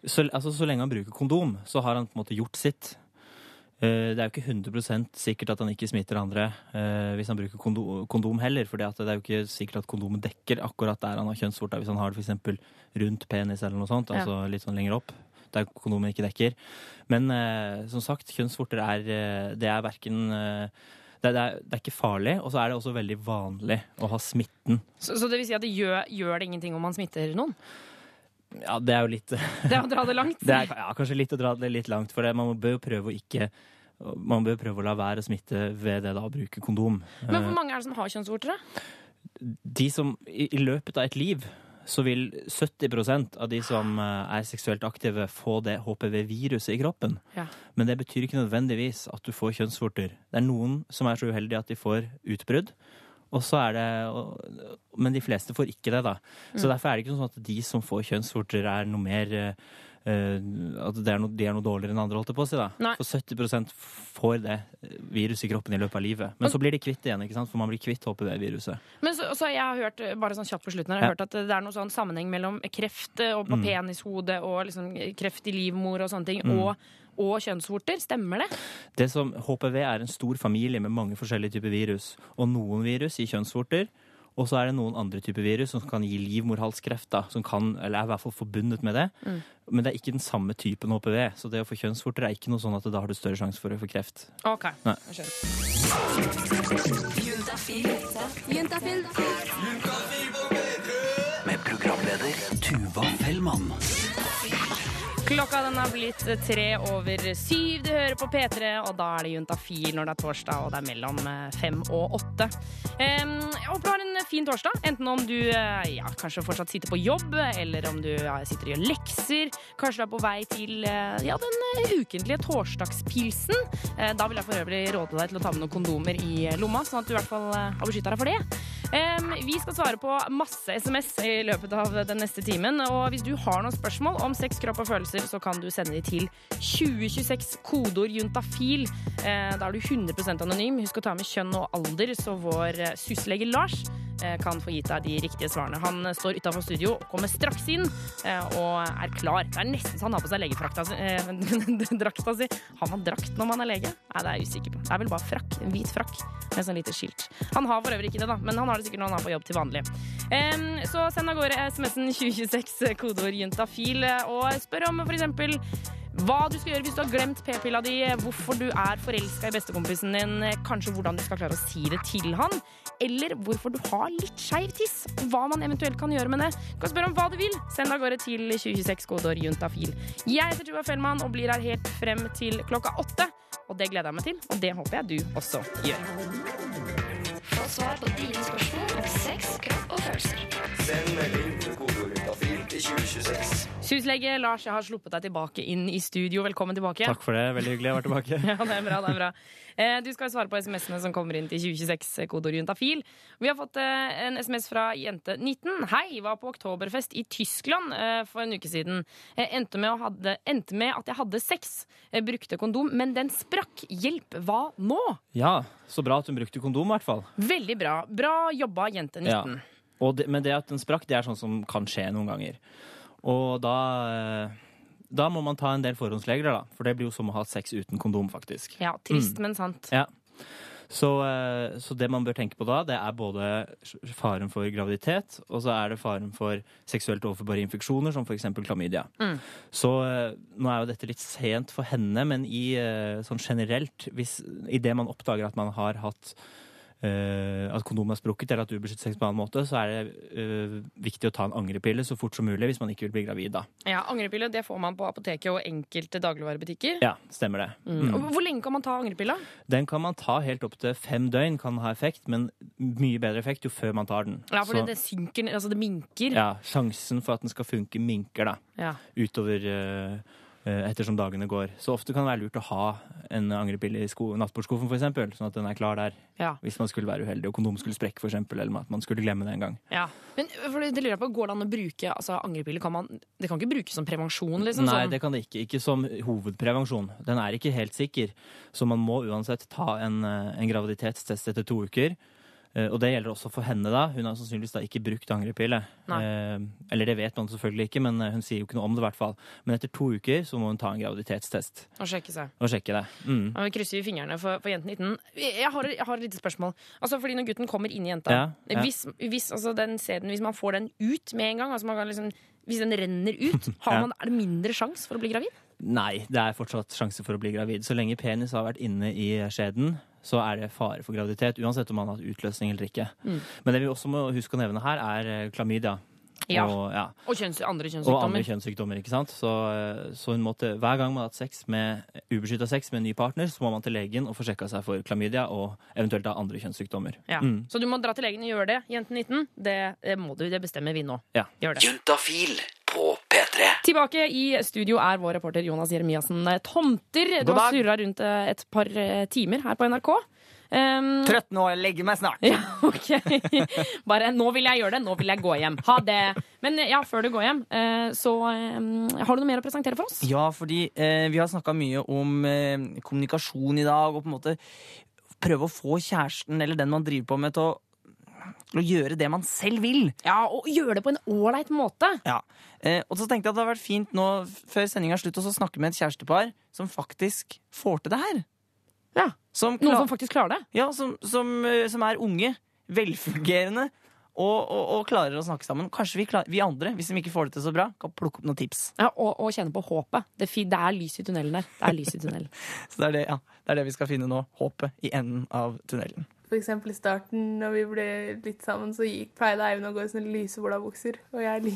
Så, altså, så lenge han bruker kondom, så har han på en måte gjort sitt. Eh, Det er jo ikke 100% sikkert at han ikke smitter andre eh, hvis han bruker kondo kondom heller. For det er jo ikke sikkert at kondomet dekker akkurat der han har kjønnsvorta. Hvis han har det f.eks. rundt penis eller noe sånt, Ja. altså litt sånn lenger opp. Der kondomet ikke dekker. Men eh, som sagt, kjønnsvorter er Det er verken det, det, er, det er ikke farlig, og så er det også veldig vanlig å ha smitten. Så, så det vil si at det gjør, gjør det ingenting om man smitter noen? Ja, det er jo litt [laughs] Det er å dra det langt. [laughs] Det er ja, kanskje litt å dra det litt langt, for det. man bør jo prøve å ikke man bør prøve å la være å smitte ved det da å bruke kondom. Men hvor Eh, mange er det som har kjønnsvorter? da? De som i, i løpet av et liv så vil 70% av de som eh, er seksuelt aktive, få det HPV-viruset i kroppen. Ja. Men det betyr ikke nødvendigvis at du får kjønnsvorter. Det er noen som er så uheldige at de får utbrudd. Og så er det, og- Men de fleste får ikke det, da. Så Mm. derfor er det ikke sånn at de som får kjønnsvorter, er noe mer eh, At det er noe, de er noe dårligere enn andre, holdt jeg på å si. da. Nei. For 70% får det viruset i kroppen i løpet av livet. Men så blir de kvitt det igjen, ikke sant? for man blir kvitt HPV-viruset. Men så, så jeg har hørt, bare sånn kjapt på slutten, jeg har Ja. hørt at det er noen sånn sammenheng mellom kreft eh, og på Mm. penishode og liksom kreft i livmor og sånne ting, Mm. og, og kjønnsvorter. Stemmer det? Det som HPV er en stor familie med mange forskjellige typer virus. Og noen virus gir kjønnsvorter. Og så er det noen andre typer virus som kan gi livmorhalskreft. da, som kan, eller er i hvert fall forbundet med det. Mm. Men det er ikke den samme typen HPV. Så det å få kjønnsvorter er ikke noe sånn at da har du større sjanse for å få kreft. OK. Nei. Jeg skjønner. Juntafil. Med programleder Tuva Fellmann. Klokka den har blitt tre over syv. Du hører på P3, og da er det juntafil når det er torsdag, og det er mellom eh, fem og åtte. Jeg håper du har en fin torsdag, enten om du eh, ja, kanskje fortsatt sitter på jobb, eller om du ja, sitter og gjør lekser. Kanskje du er på vei til eh, ja, den ukentlige torsdagspilsen. Da vil jeg for øvrig råde deg til å ta med noen kondomer i lomma, sånn at du i hvert fall har beskytta deg for det. Vi skal svare på masse SMS i løpet av den neste timen. Og hvis du har noen spørsmål om sex, kropp og følelser, så kan du sende de til 2026 kodeord juntafil. Eh, Da er du 100% anonym. Husk å ta med kjønn og alder, så vår eh, syslege Lars kan få gitt deg de riktige svarene. Han eh, står utafor studio, kommer straks inn eh, og er klar. Det er nesten så han har på seg legedrakta si. eh, [laughs] drakta si. Har man drakt når man er lege? Nei, det er jeg usikker på. Det er vel bare frakk. En hvit frakk med sånn lite skilt. Han har for øvrig ikke det, da, men han har det sikkert når han er på jobb til vanlig. Så send av gårde SMS-en 2026, kodeord juntafil, og spør om eksempel hva du skal gjøre hvis du har glemt p-pilla di, hvorfor du er forelska i bestekompisen din, kanskje hvordan du skal klare å si det til han, eller hvorfor du har litt skeiv tiss, hva man eventuelt kan gjøre med det. Du kan spørre om hva du vil. Send av gårde til 2026 kodeord juntafil. Jeg heter Tuva Fellmann og blir her helt frem til klokka åtte. Og det gleder jeg meg til, og det håper jeg du også gjør. Få svar på dine spørsmål om sex, kropp og følelser. Send melding 2026. Syslege Lars, jeg har sluppet deg tilbake inn i studio. Velkommen tilbake. Takk for det. Veldig hyggelig å være tilbake. [laughs] Ja, det er bra, det er bra. Eh, Du skal svare på SMS-ene som kommer inn til 2026, kodeord juntafil. Vi har fått eh, en SMS fra jente19. Hei, var på oktoberfest i Tyskland eh, for en uke siden. Jeg Endte med, å hadde, endte med at jeg hadde sex. Jeg brukte kondom, men den sprakk. Hjelp, hva nå? Ja, så bra at hun brukte kondom, i hvert fall. Veldig bra. Bra jobba, jente19. Ja. Og det, men det at den sprakk, det er sånn som kan skje noen ganger. Og da eh, Da må man ta en del forhåndsregler, da. For det blir jo som å ha sex uten kondom, faktisk. Ja, trist, Mm. men sant. Ja. Så, eh, så det man bør tenke på da, det er både faren for graviditet, og så er det faren for seksuelt overførbare infeksjoner, som f.eks. klamydia. Mm. Så eh, nå er jo dette litt sent for henne, men i, sånn generelt, hvis, i det man oppdager at man har hatt at kondomen er sprukket eller at du beskytter sex på en annen måte, så er det uh, viktig å ta en angrepille så fort som mulig hvis man ikke vil bli gravid da. Ja, Angrepille det får man på apoteket og enkelte dagligvarebutikker. Ja, stemmer det. Mm. Mm. Hvor lenge kan man ta angrepilla? Den kan man ta helt opp til fem døgn, kan ha effekt, men mye bedre effekt jo før man tar den. Ja, for Så- det synker, altså det minker. Ja, sjansen for at den skal funke minker da, Ja. utover eh, eh, ettersom dagene går. Så ofte kan det være lurt å ha en angrepille i sko nattbordskuffen for eksempel, sånn at den er klar der. Ja. Hvis man skulle være uheldig og kondom skulle sprekke for eksempel, eller at man skulle glemme det en gang. Ja. Men det lurer jeg på, går det an å bruke altså, angrepiller? Kan man, det kan ikke brukes som prevensjon? liksom? Nei, sånn. det kan det ikke. Ikke som hovedprevensjon. Den er ikke helt sikker. Så man må uansett ta en, eh, en graviditetstest etter to uker. Eh, Og det gjelder også for henne, da. Hun har sannsynligvis da ikke brukt angrepille. Eh, eller det vet man selvfølgelig ikke, men eh, hun sier jo ikke noe om det, i hvert fall. Men etter to uker så må hun ta en graviditetstest Og sjekke seg. og sjekke det. Mm. Og vi krysser vi fingrene for, for jenten 19. Jeg har, jeg har et lite spørsmål. Altså, fordi Når gutten kommer inn i jenta Ja, ja. Hvis, hvis, altså, den seden, hvis man får den ut med en gang, altså man kan liksom, hvis den renner ut, [laughs] man, er det mindre sjanse for å bli gravid? Nei, det er fortsatt sjanse for å bli gravid. Så lenge penis har vært inne i skjeden, så er det fare for graviditet, uansett om man har hatt utløsning eller ikke. Mm. Men det vi også må huske å nevne her, er eh, klamydia. Ja. Og, ja. Og kjønns, andre Og kjønnssykdommer. andre kjønnssykdommer, ikke sant? Så, eh, så hun måtte, hver gang man har hatt sex med ubeskytta sex med en ny partner, så må man til legen og få sjekka seg for klamydia og eventuelt da andre kjønnssykdommer. Ja. Mm. Så du må dra til legen og gjøre det, jenten 19. Det, det må du, det bestemmer vi nå. Ja. Gjør det. Juntafil på P3. Tilbake i studio er vår reporter Jonas Jeremiassen Tomter. Du har dag. surra rundt eh, et par eh, timer her på NRK. Um, Trøtt nå, jeg legger meg snart. [laughs] Ja, ok. [laughs] Bare 'nå vil jeg gjøre det', 'nå vil jeg gå hjem'. Ha det. Men ja, før du går hjem, eh, så har du noe mer å presentere for oss? Ja, fordi eh, vi har snakka mye om eh, kommunikasjon i dag, og på en måte prøve å få kjæresten eller den man driver på med, til å til å gjøre det man selv vil. Ja, og gjøre det på en ålreit måte. Ja. Eh, og så tenkte jeg at det hadde vært fint nå før sendinga er slutt å snakke med et kjærestepar som faktisk får til det her. Ja, som Noen som faktisk klarer det. Ja, som, som, eh, som er unge, velfungerende og, og, og klarer å snakke sammen. Kanskje vi, klar, vi andre, hvis de ikke får det til så bra, kan plukke opp noen tips. Ja, og, og kjenne på håpet. Det, det er lys i tunnelen der. Det er lys i tunnelen. [laughs] Så det er det, ja, det er det vi skal finne nå. Håpet i enden av tunnelen. For eksempel i starten, når vi ble litt sammen, så gikk, pleide Eivind å gå i sånne lyse olabukser. Og jeg li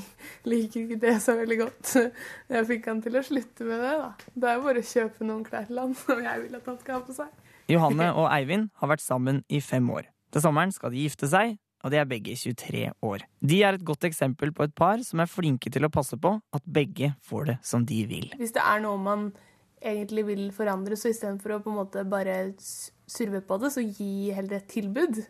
liker ikke det så veldig godt. [laughs] Jeg fikk han til å slutte med det, da. Da er det bare å kjøpe noen klær til han [laughs] som jeg vil at han skal ha på seg. Johanne [laughs] og Eivind har vært sammen i fem år. Til sommeren skal de gifte seg, og de er begge 23 år. De er et godt eksempel på et par som er flinke til å passe på at begge får det som de vil. Hvis det er noe man egentlig vil forandre, så istedenfor å på en måte bare surve på det, så gi heller et tilbud.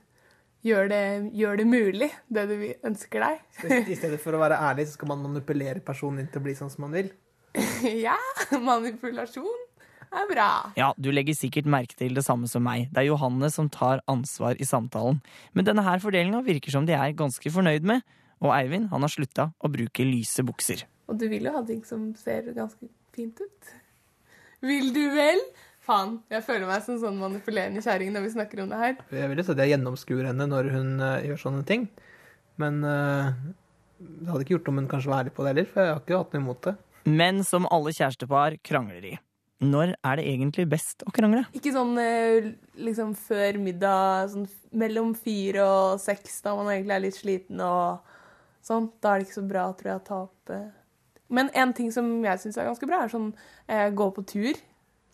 Gjør det, gjør det mulig, det du ønsker deg. I stedet for å være ærlig, så skal man manipulere personen inn til å bli sånn som man vil. [laughs] ja, manipulasjon er bra. Ja, du legger sikkert merke til det samme som meg. Det er Johanne som tar ansvar i samtalen. Men denne her fordelinga virker som de er ganske fornøyd med. Og Eivind han har slutta å bruke lyse bukser. Og du vil jo ha ting som ser ganske fint ut. Vil du vel? Faen, jeg føler meg som sånn manipulerende kjerring når vi snakker om det her. Jeg vil jo si at jeg gjennomskuer henne når hun uh, gjør sånne ting. Men uh, det hadde ikke gjort om hun kanskje var ærlig på det heller, for jeg har ikke hatt noe imot det. Men som alle kjærestepar krangler de. Når er det egentlig best å krangle? Ikke sånn eh, liksom før middag, sånn mellom fire og seks, da man egentlig er litt sliten og sånn. Da er det ikke så bra, tror jeg, å ta opp. Men en ting som jeg syns er ganske bra, er sånn gå på tur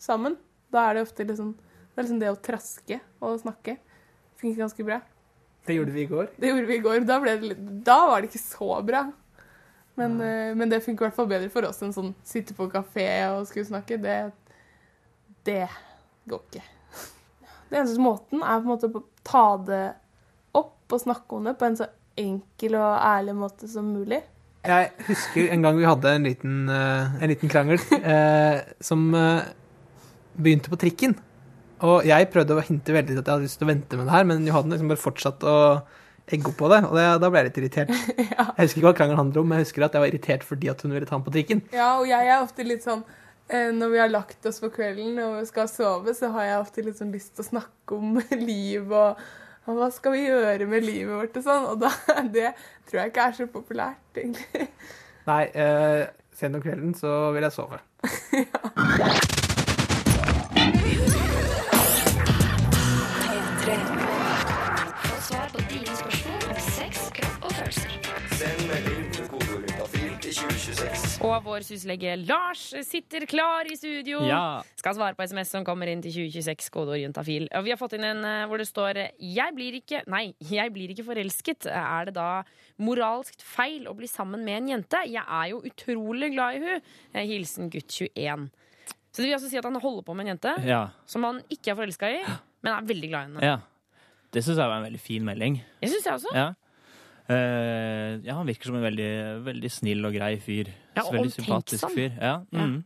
sammen. Da er det ofte liksom det, er liksom det å traske og snakke. Funker ganske bra. Det gjorde vi i går. Det gjorde vi i går. Da, ble det, da var det ikke så bra. Men, eh, men det funker i hvert fall bedre for oss enn sånn sitte på kafé og skulle snakke. Det, det går ikke. Den eneste måten er på en måte å ta det opp og snakke om det på en så enkel og ærlig måte som mulig. Jeg husker en gang vi hadde en liten, eh, en liten krangel eh, som begynte på trikken. Og jeg prøvde å hinte veldig at jeg hadde lyst til å vente med det her, men Johan liksom bare fortsatte å egge opp på det, og det, da ble jeg litt irritert. [laughs] Jeg husker ikke hva krangelen handler om, men jeg husker at jeg var irritert fordi at hun ville ta ham på trikken. Ja, og jeg er ofte litt sånn eh, Når vi har lagt oss for kvelden og skal sove, så har jeg ofte sånn lyst til å snakke om [laughs] liv og, og hva skal vi gjøre med livet vårt og sånn. Og da, [laughs] det tror jeg ikke er så populært, egentlig. Nei, eh, sent om kvelden så vil jeg sove. Få Og vår syslege Lars sitter klar i studio. Ja. Skal svare på SMS som kommer inn til 2026, kodeord juntafil. Og vi har fått inn en eh, hvor det står Jeg blir ikke Nei, jeg blir ikke forelsket. Er det da moralsk feil å bli sammen med en jente? Jeg er jo utrolig glad i hun. Eh, Hilsen gutt 21. Så det vil altså si at han holder på med en jente Ja. som han ikke er forelska i, men er veldig glad i henne. ja. Det syns jeg var en veldig fin melding. Jeg syns det også. Ja. Uh, ja, han virker som en veldig, veldig snill og grei fyr. Ja, veldig sympatisk fyr. Ja. Mm.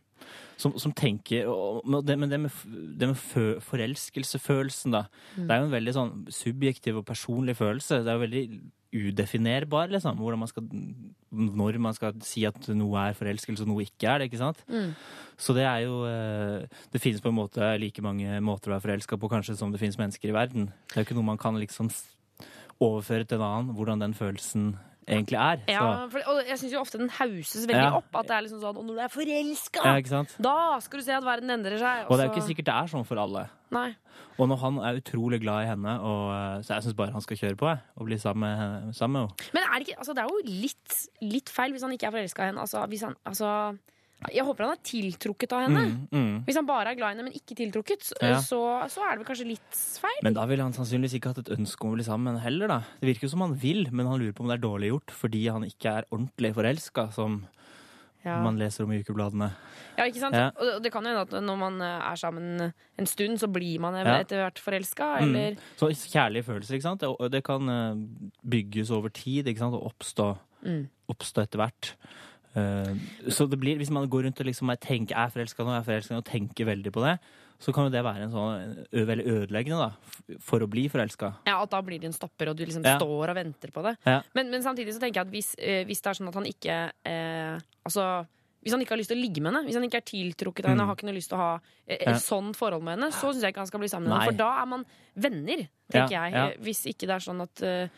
Som, som tenker Men det, men det med, det med fø, forelskelsefølelsen, da. Mm. Det er jo en veldig sånn subjektiv og personlig følelse. Det er jo veldig udefinerbar, liksom. Man skal, når man skal si at noe er forelskelse og noe ikke er det. ikke sant? Mm. Så det er jo eh, Det finnes på en måte like mange måter å være forelska på kanskje som det finnes mennesker i verden. Det er jo ikke noe man kan liksom overføre til en annen, hvordan den følelsen egentlig er. Ja, for, og jeg syns jo ofte den hauses veldig Ja. opp. At det er liksom sånn Og når du er forelska, Ja, da skal du se at verden endrer seg. og det er jo ikke sikkert det er sånn for alle. Nei. Og når han er utrolig glad i henne, og, eh, så jeg syns bare han skal kjøre på jeg, og bli sammen med, henne- sammen med henne. Men er det, ikke, altså, det er jo litt, litt feil hvis han ikke er forelska i henne. Altså, hvis han, altså, jeg håper han er tiltrukket av henne. Mm, mm. Hvis han bare er glad i henne, men ikke tiltrukket, så, Ja. så, så er det vel kanskje litt feil. Men da ville han sannsynligvis ikke hatt et ønske om å bli sammen med henne heller, da. Det virker jo som han vil, men han lurer på om det er dårlig gjort fordi han ikke er ordentlig forelska, som Ja. man leser om i ukebladene. Ja, ikke sant? Ja. Og det kan jo hende at når man eh, er sammen en stund, så blir man etter hvert forelska, Mm. Så kjærlige følelser, ikke sant? Det kan eh, bygges over tid, ikke sant? Og oppstå, Mm. oppstå etter hvert. Eh, så det blir, hvis man går rundt og liksom er, tenker, er forelska nå, er forelska nå, og tenker veldig på det, så kan jo det være en sånn veldig ødeleggende da, for å bli forelska. Ja, At da blir det en stopper, og du liksom Ja. står og venter på det. Ja. Men, men samtidig så tenker jeg at hvis, hvis det er sånn at han ikke eh, Altså hvis han ikke har lyst til å ligge med henne, hvis han ikke er tiltrukket av henne, Mm. har ikke noe lyst til å ha et Ja. sånn forhold med henne, så syns jeg ikke han skal bli sammen med henne. For da er man venner, tenker Ja, jeg. ja. Hvis ikke det er sånn at uh,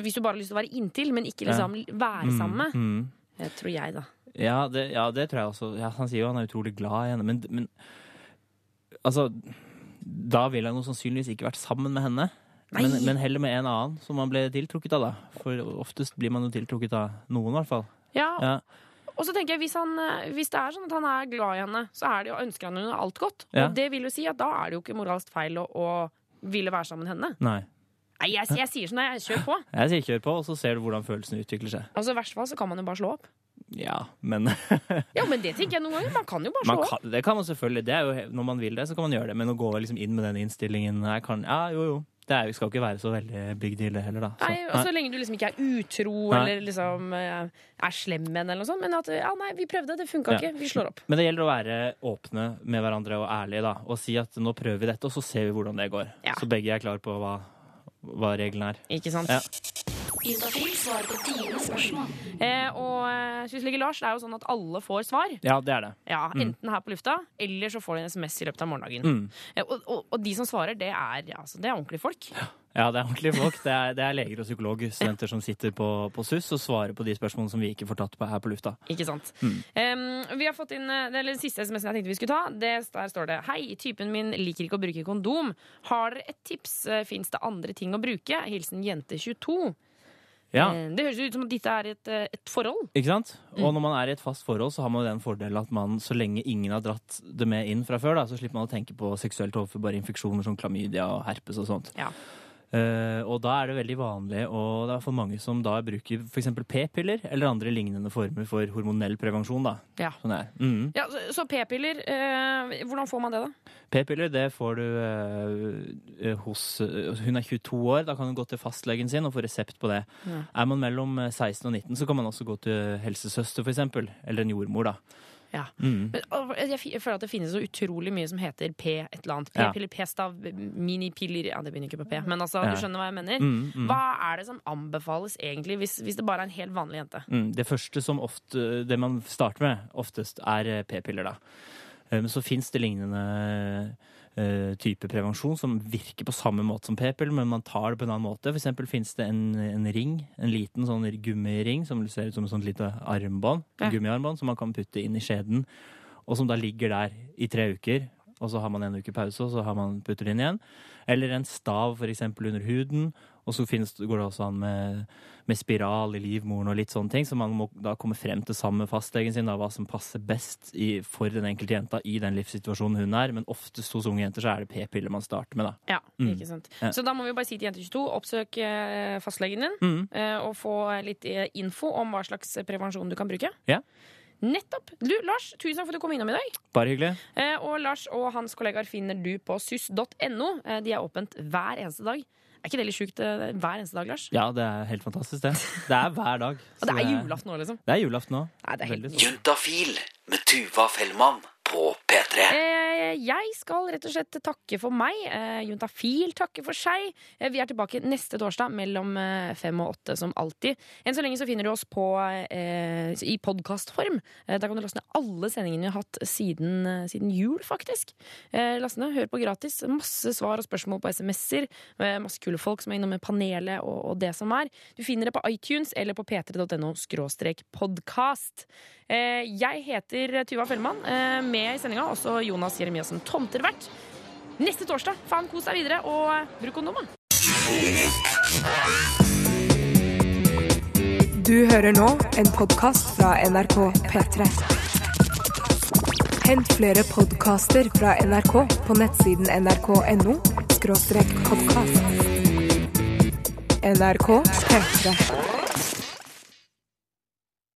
Hvis du bare har lyst til å være inntil, men ikke liksom være sammen med. Mm, mm. Eh, tror jeg, da. Ja, det, ja, det tror jeg også. Ja, han sier jo han er utrolig glad i henne, men, men altså Da ville han jo sannsynligvis ikke vært sammen med henne. Men, men heller med en annen som han ble tiltrukket av, da. For oftest blir man jo tiltrukket av noen, i hvert fall. Ja, Ja. Og så tenker jeg, hvis, han, eh, hvis det er sånn at han er glad i henne, så er det jo, ønsker han henne alt godt. Ja. Og det vil jo si at da er det jo ikke moralsk feil å, å ville være sammen med henne. Nei. Nei, jeg, jeg sier sånn, jeg kjør på. Jeg sier kjør på, og så ser du hvordan følelsene utvikler seg. Altså, I verste fall så kan man jo bare slå opp. Ja, men [laughs] Ja, men det tenker jeg noen ganger. Man kan jo bare slå opp. Det kan man selvfølgelig. Det er jo, når man vil det, så kan man gjøre det. Men å gå liksom inn med den innstillingen jeg kan, Ja, jo, jo. Det er, jo- ikke være så veldig big deal, det heller, da. Så, Nei, og så lenge du liksom ikke er utro Nei. eller liksom eh, er slem med henne eller noe sånt. Men at ja, nei, vi prøvde, det funka Ja. ikke. Vi slår opp. Men det gjelder å være åpne med hverandre og ærlige, da. Og si at nå prøver vi dette, og så ser vi hvordan det går. Så begge er klar på hva, hva reglene er. Ikke sant? Ja. Juntafil svarer på dine spørsmål. Eh, og eh, Lars, det er jo sånn at alle får svar. ja, det er det. Ja, Mm. Enten her på lufta, eller så får de en SMS i løpet av morgendagen. Mm. Eh, Og, og, og de som svarer, det er, altså, det er ordentlige folk. Ja, det er ordentlige folk. Det er, det er leger og psykologstudenter som sitter på, på SUS og svarer på de spørsmålene som vi ikke får tatt på her på lufta. Ikke sant? Mm. Um, vi har fått inn, eh, eller Den siste SMS-en jeg tenkte vi skulle ta, det, der står det Hei, typen min liker ikke å bruke kondom. Har dere et tips? Fins det andre ting å bruke? Hilsen jente22. Ja. Eh, Det høres ut som at dette er et, eh, et forhold. Ikke sant? Mm. Og når man er i et fast forhold, så har man jo den fordelen at man, så lenge ingen har dratt det med inn fra før, da, så slipper man å tenke på seksuelt overførbare infeksjoner som klamydia og herpes og sånt. Ja. Eh, og da er det veldig vanlig, og det er for mange som da bruker f.eks. p-piller eller andre lignende former for hormonell prevensjon. da. Ja. Sånn er. Mhm. Ja, så, så p-piller, uh, hvordan får man det, da? P-piller det får du uh, hos Hun er 22 år, da kan hun gå til fastlegen sin og få resept på det. Ja. Er man mellom eh, 16 og 19, så kan man også gå til helsesøster, f.eks. Eller en jordmor, da. Ja. Mm. Men, og jeg, føler at det finnes så utrolig mye som heter P et eller annet. P-piller, P-stav, minipiller Ja, det begynner ikke på P, men altså, Ja. du skjønner hva jeg mener. Mm, mm. Hva er det som anbefales egentlig, hvis, hvis det bare er en helt vanlig jente? Mm, det første som ofte, det man starter med oftest, er p-piller, da. Men så fins det lignende type prevensjon som virker på samme måte som p-pill, men man tar det på en annen måte. For eksempel fins det en, en ring, en liten sånn gummiring som ser ut som et sånt lite armbånd, Ja. gummiarmbånd, som man kan putte inn i skjeden, og som da ligger der i tre uker. Og så har man en uke pause, og så har man putter det inn igjen. Eller en stav for eksempel under huden. Og så finnes, går det også an med, med spiral i livmoren og litt sånne ting. Så man må da komme frem til sammen med fastlegen sin da, hva som passer best i, for den enkelte jenta i den livssituasjonen hun er. Men oftest hos unge jenter så er det p-piller man starter med, da. Ja, Mm. ikke sant. Ja. Så da må vi bare si til Jente22, oppsøk eh, fastlegen din Mm. eh, og få litt eh, info om hva slags prevensjon du kan bruke. Ja. Nettopp. Du, Lars, tusen takk for at du kom innom i dag. Bare hyggelig. Eh, og Lars og hans kollegaer finner du på. Eh, de er åpent hver eneste dag. Er ikke det litt sjukt? eh, Hver eneste dag, Lars? Ja, det er helt fantastisk, det. Det er hver dag. [laughs] Og det er julaften nå, liksom. Det er julaften nå. Nei, det er helt. Juntafil med Tuva Fellmann på P3. Eh, jeg skal rett og slett takke for meg. Eh, Juntafil takker for seg. Eh, vi er tilbake neste torsdag mellom fem og åtte, som alltid. Enn så lenge så finner du oss på i podkastform. Da kan du laste ned alle sendingene vi har hatt siden, siden jul, faktisk. Laste ned, hør på gratis. Masse svar og spørsmål på SMS-er. Masse kule folk som er innom med panelet og, og det som er. Du finner det på iTunes eller på p3.no podkast. Jeg heter Tuva Fellmann, med i sendinga også Jonas Jeremiassen Tomtervert. Neste torsdag, faen kos deg videre, og bruk kondom. Du hører nå en podkast fra NRK P3. Hent flere podkaster fra NRK på nettsiden nrk.no podkast. NRK P3.